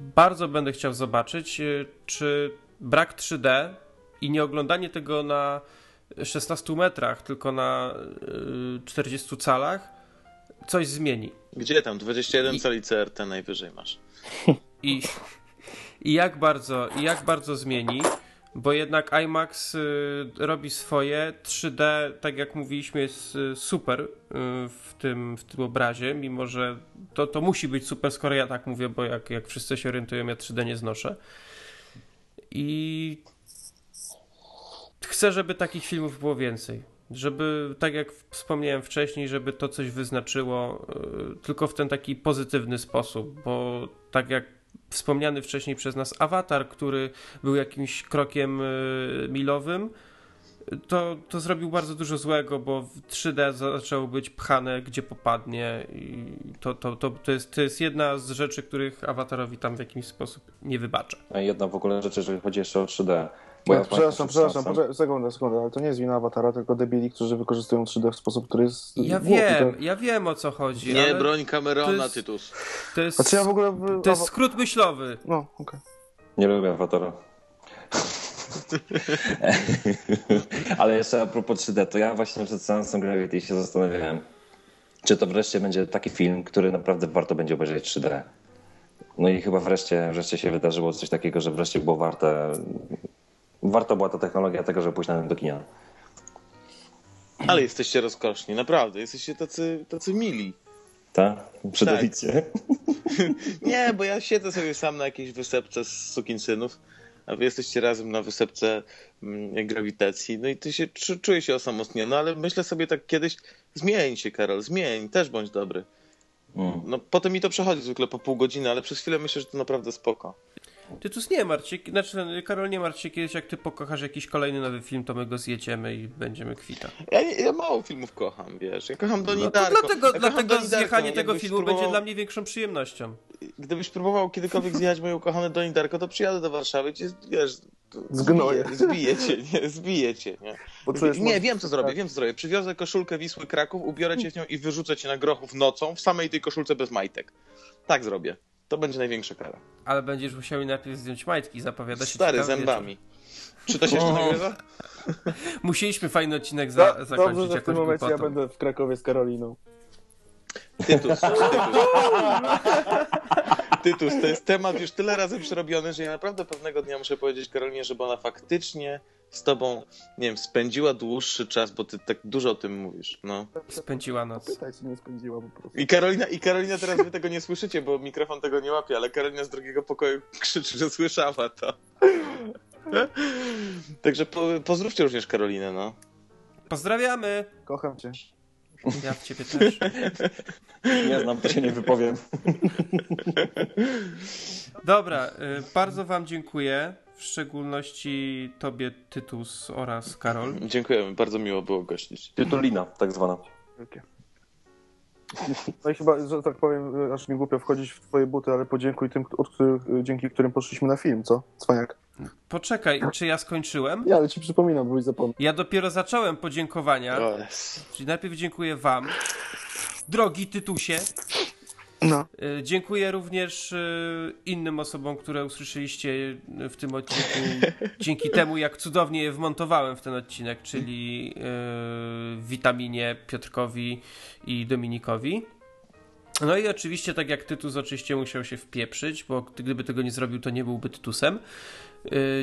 bardzo będę chciał zobaczyć, yy, czy brak 3D i nie oglądanie tego na 16 metrach, tylko na yy, 40 calach coś zmieni. Gdzie tam? 21 I- cali CRT najwyżej masz. I, i jak bardzo, i jak bardzo zmieni, bo jednak IMAX y, robi swoje, 3D, tak jak mówiliśmy, jest y, super y, w, tym, w tym obrazie, mimo że to, to musi być super, skoro ja tak mówię, bo jak, jak wszyscy się orientują, ja 3D nie znoszę. I chcę, żeby takich filmów było więcej. Żeby, tak jak wspomniałem wcześniej, żeby to coś wyznaczyło, tylko w ten taki pozytywny sposób, bo tak jak wspomniany wcześniej przez nas awatar, który był jakimś krokiem y, milowym, to, to zrobił bardzo dużo złego, bo w 3D zaczęło być pchane gdzie popadnie i to, to, to, to, jest, to jest jedna z rzeczy, których Awatarowi tam w jakiś sposób nie wybaczę. A jedna w ogóle rzecz, jeżeli chodzi jeszcze o 3D. Bo ja No, przepraszam, przepraszam, poczekaj, sekundę, sekundę, ale to nie jest wina awatara, tylko debili, którzy wykorzystują 3D w sposób, który jest Ja wiem, to- ja wiem o co chodzi. Nie ale broń Camerona, to jest- Tytus. To jest, Znaczy ja w ogóle... to jest skrót myślowy. No, okej. Nie lubię Awatara. *laughs* Ale jeszcze a propos 3D, to ja właśnie przed seansem Gravity się zastanawiałem, czy to wreszcie będzie taki film, który naprawdę warto będzie obejrzeć 3D. No i chyba wreszcie, wreszcie się wydarzyło coś takiego, że wreszcie było warte, warto była ta technologia tego, żeby pójść na do kina. Ale jesteście rozkoszni, naprawdę. Jesteście tacy, tacy mili. Tak? Przydowicie. *laughs* Nie, bo ja siedzę sobie sam na jakiejś wysepce z sukinsynów, a wy jesteście razem na wysepce mm, grawitacji. No i ty się czu- czuję się osamotniony, no ale myślę sobie tak kiedyś, zmień się, Karol, zmień, też bądź dobry. Mm. No potem mi to przechodzi zwykle po pół godziny, ale przez chwilę myślę, że to naprawdę spoko. Tytus nie martw się, znaczy Karol nie martw się, kiedyś jak ty pokochasz jakiś kolejny nowy film, to my go zjedziemy i będziemy kwita. Ja, ja mało filmów kocham, wiesz. Ja kocham Doni No to Darko. dlatego, ja dlatego Donnie Darko. zjechanie tego filmu próbował- będzie dla mnie większą przyjemnością. Gdybyś próbował kiedykolwiek zjechać moją ukochane Doni Darko, to przyjadę do Warszawy i cię, wiesz... Zgnoję. Zbiję, cię, nie? Zbiję cię, nie? Czujesz Nie, wiem co zrobię, tak. wiem co zrobię. Przywiozę koszulkę Wisły Kraków, ubiorę cię w nią i wyrzucę cię na grochów nocą w samej tej koszulce bez majtek. Tak zrobię. To będzie największa kara. Ale będziesz musiał mi najpierw zdjąć majtki, zapowiada się Stary, zębami. Czy to się jeszcze nagrywa? wieczór. *laughs* Musieliśmy fajny odcinek za, Do, zakończyć dobrze, że w tym momencie ja będę w Krakowie z Karoliną. Tytus, Tytus. Tytus, to jest temat już tyle razy przerobiony, że ja naprawdę pewnego dnia muszę powiedzieć Karolinie, żeby ona faktycznie z tobą, nie wiem, spędziła dłuższy czas, bo ty tak dużo o tym mówisz, no. Spędziła noc. Pytaj, czy nie spędziła po prostu. I Karolina, I Karolina teraz wy tego nie słyszycie, bo mikrofon tego nie łapie, ale Karolina z drugiego pokoju *laughs* krzyczy, że słyszała to. Także po, pozdrówcie również Karolinę, no. Pozdrawiamy! Kocham cię. Ja w ciebie też. Nie znam, to się nie wypowiem. Dobra, y, bardzo wam dziękuję. W szczególności tobie, Tytus oraz Karol. Dziękujemy, bardzo miło było gościć. Tytulina, tak zwana. Wielkie. No i chyba, że tak powiem, aż mi głupio wchodzić w twoje buty, ale podziękuj tym, od których, dzięki którym poszliśmy na film, co? Cwaniak. Poczekaj, czy ja skończyłem? Ja, ale ci przypominam, bo byś zapomniał. Ja dopiero zacząłem podziękowania. Jest. Czyli najpierw dziękuję wam, drogi Tytusie. No. Y, Dziękuję również y, innym osobom, które usłyszeliście w tym odcinku, dzięki temu, jak cudownie je wmontowałem w ten odcinek, czyli y, Witaminie, Piotrkowi i Dominikowi. No i oczywiście, tak jak Tytus oczywiście musiał się wpieprzyć, bo gdyby tego nie zrobił, to nie byłby Tytusem.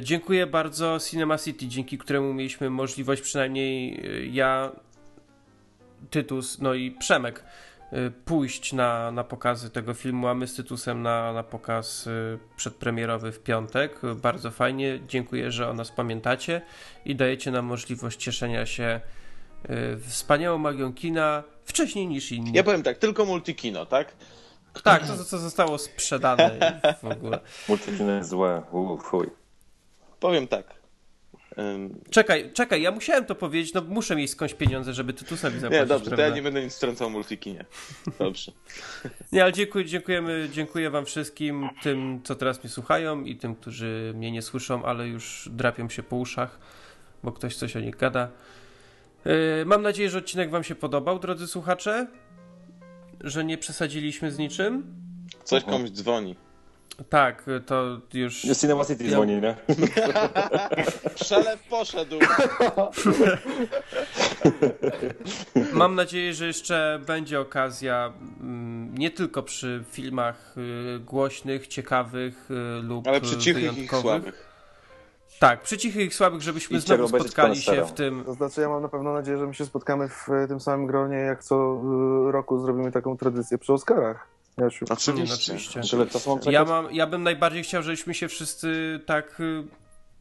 Dziękuję bardzo Cinema City, dzięki któremu mieliśmy możliwość, przynajmniej ja, Tytus, no i Przemek, pójść na, na pokazy tego filmu, a my z Tytusem na, na pokaz y, przedpremierowy w piątek. Y, Bardzo fajnie, dziękuję, że o nas pamiętacie i dajecie nam możliwość cieszenia się y, wspaniałą magią kina wcześniej niż inni. Ja powiem tak, tylko multikino, tak? Tak, to co zostało sprzedane w ogóle. Multikino jest złe. Fuj. Powiem tak. Czekaj, czekaj, ja musiałem to powiedzieć, no muszę mieć skądś pieniądze, żeby Tytusowi zapłacić. nie, dobrze, to prawda? ja nie będę nic strącał multikinie. Dobrze. *laughs* Nie, ale dziękuję, dziękujemy, dziękuję wam wszystkim, tym, co teraz mnie słuchają i tym, którzy mnie nie słyszą, ale już drapią się po uszach, bo ktoś coś o nich gada. Yy, mam nadzieję, że odcinek wam się podobał, drodzy słuchacze, że nie przesadziliśmy z niczym. Coś komuś dzwoni. Tak, to już... Cinema City dzwoni, nie? *laughs* Przelew poszedł. *laughs* Mam nadzieję, że jeszcze będzie okazja mm, nie tylko przy filmach y, głośnych, ciekawych y, lub Ale przy y, cichych i wyjątkowych. słabych. Tak, przy cichych i słabych, żebyśmy Idźcie znowu spotkali się w tym. To znaczy, ja mam na pewno nadzieję, że my się spotkamy w e, tym samym gronie, jak co roku zrobimy taką tradycję przy Oscarach. Jasiu. Oczywiście. Oczywiście. Czekać? Ja, mam, ja bym najbardziej chciał, żebyśmy się wszyscy tak y,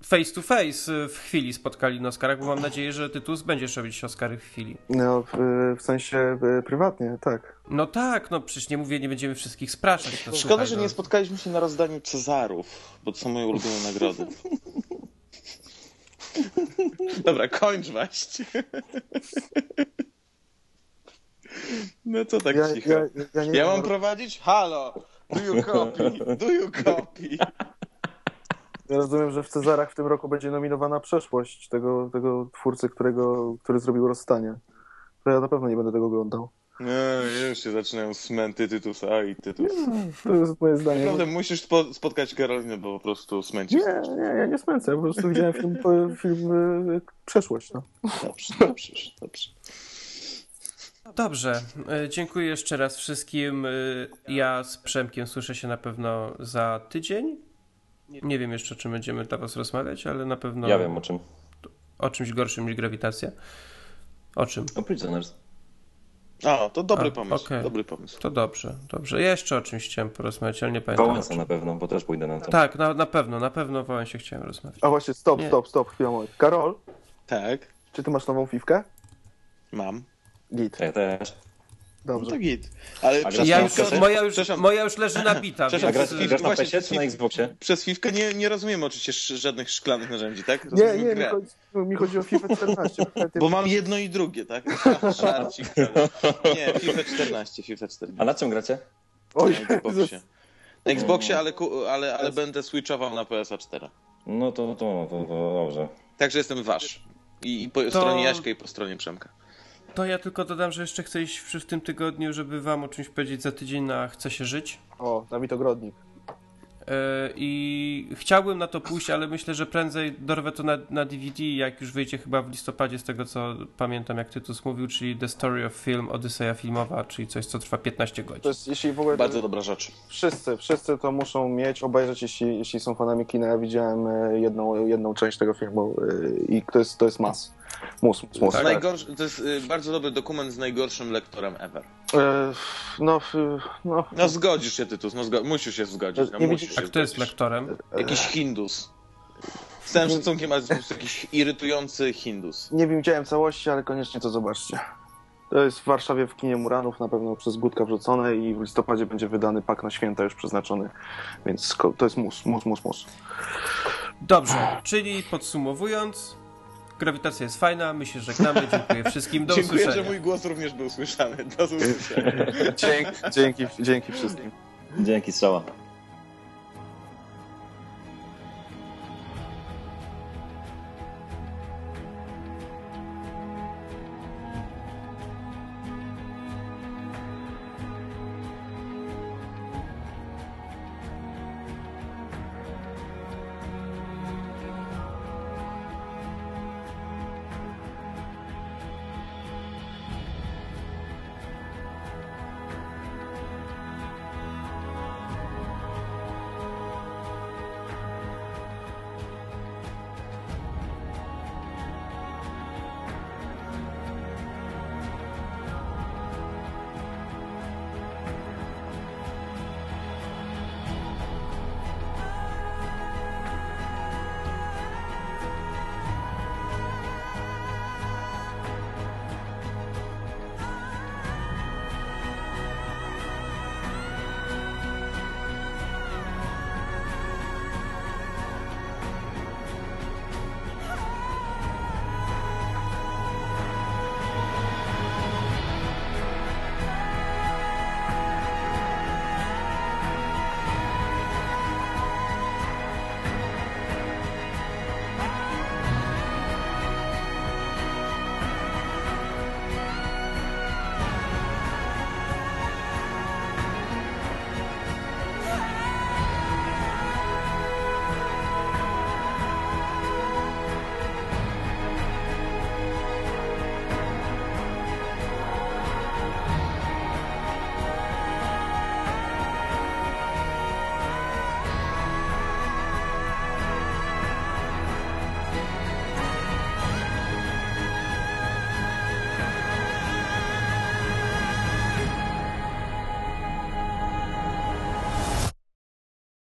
face to face y, w chwili spotkali na Oscarach, bo mam nadzieję, że Tytus będziesz robić Oscary w chwili. No, w, w sensie prywatnie, tak. No tak, no przecież nie mówię, nie będziemy wszystkich spraszać. No, Szkoda, słuchaj, że no. nie spotkaliśmy się na rozdaniu Cezarów, bo to są moje ulubione *laughs* nagrody. Dobra, kończ właśnie. *laughs* No co tak Ja, cicho? ja, ja, Ja mam prowadzić? Halo! Do you *laughs* copy? Do you copy? ja rozumiem, że w Cezarach w tym roku będzie nominowana przeszłość tego, tego twórcy, którego, który zrobił rozstanie. To ja na pewno nie będę tego oglądał. No, już się zaczynają smęty Tytusa i Tytus. To jest moje zdanie. Naprawdę musisz spo, spotkać Karolinę, bo po prostu smęcisz. Nie, nie, ja nie smęcę, po prostu widziałem film, film y, Przeszłość. No. Dobrze, dobrze, dobrze. Dobrze, e, dziękuję jeszcze raz wszystkim. E, Ja z Przemkiem słyszę się na pewno za tydzień. Nie wiem jeszcze, o czym będziemy dla was rozmawiać, ale na pewno Ja wiem o czym. o czymś gorszym niż grawitacja. O czym? O Prisoners. A, to dobry A, pomysł, okej. dobry pomysł. To dobrze, dobrze. Ja jeszcze o czymś chciałem porozmawiać, ale nie pamiętam. Wałęsa na pewno, bo też pójdę na to. Tak, na, na pewno, na pewno o się chciałem rozmawiać. A właśnie, stop, Nie. stop, stop, chwila moment. Karol, Tak, czy ty masz nową fifkę? mam. Git, Ja też. No dobrze. to git. Ale przez Ja już, moja, już, moja już leży nabita, Przepraszam, A więc... grasz, grasz na PC czy na Xboxie? Przez Fifkę nie, nie rozumiem oczywiście żadnych szklanych narzędzi, tak? Nie, Rozumiem nie, mi grę. chodzi, mi chodzi o FIFA 14. Bo mam jedno i drugie, tak? *laughs* Żarcik. Nie, FIFA 14, FIFA 14. A na czym gracie? Oj, Na Xboxie. Na Xboxie, ale, ale, ale będę switchował na PSA 4. No to, to, to, to dobrze. Także jestem wasz. I, i po To- stronie Jaśka i po stronie Przemka. To ja tylko dodam, że jeszcze chcę iść w, tym tygodniu, żeby wam o czymś powiedzieć za tydzień na Chce się żyć. O, Dawid Ogrodnik. E, I chciałbym na to pójść, ale myślę, że prędzej dorwę to na, na DVD, jak już wyjdzie chyba w listopadzie, z tego co pamiętam, jak Tytus mówił, czyli The Story of Film, Odyseja Filmowa, czyli coś, co trwa 15 godzin. To jest, jeśli w ogóle... Bardzo dobra rzecz. Wszyscy, wszyscy to muszą mieć, obejrzeć, jeśli, jeśli są fanami kina. Ja widziałem e, jedną, jedną część tego filmu e, i to jest, to jest mas. Mus, mus, mus. To, najgorszy, to jest y, bardzo dobry dokument z najgorszym lektorem ever. E, no, no, No zgodzisz się, Tytus, no zgo- musisz się zgodzić. No, Nie musisz A kto jest lektorem? Jakiś Hindus. Z całym szacunkiem, ale jest po prostu jakiś irytujący Hindus. nie widziałem całości, ale koniecznie to zobaczcie. To jest w Warszawie w kinie Muranów, na pewno przez Gutka wrzucone i w listopadzie będzie wydany pak na święta już przeznaczony, więc to jest mus, mus, mus, mus. Dobrze, czyli podsumowując, grawitacja jest fajna, my się żegnamy, dziękuję wszystkim, do *laughs* Dziękuję, usłyszenia. że mój głos również był słyszany. Do usłyszenia. *laughs* Dzięki, dzięki, dzięki wszystkim. Dzięki, strzała.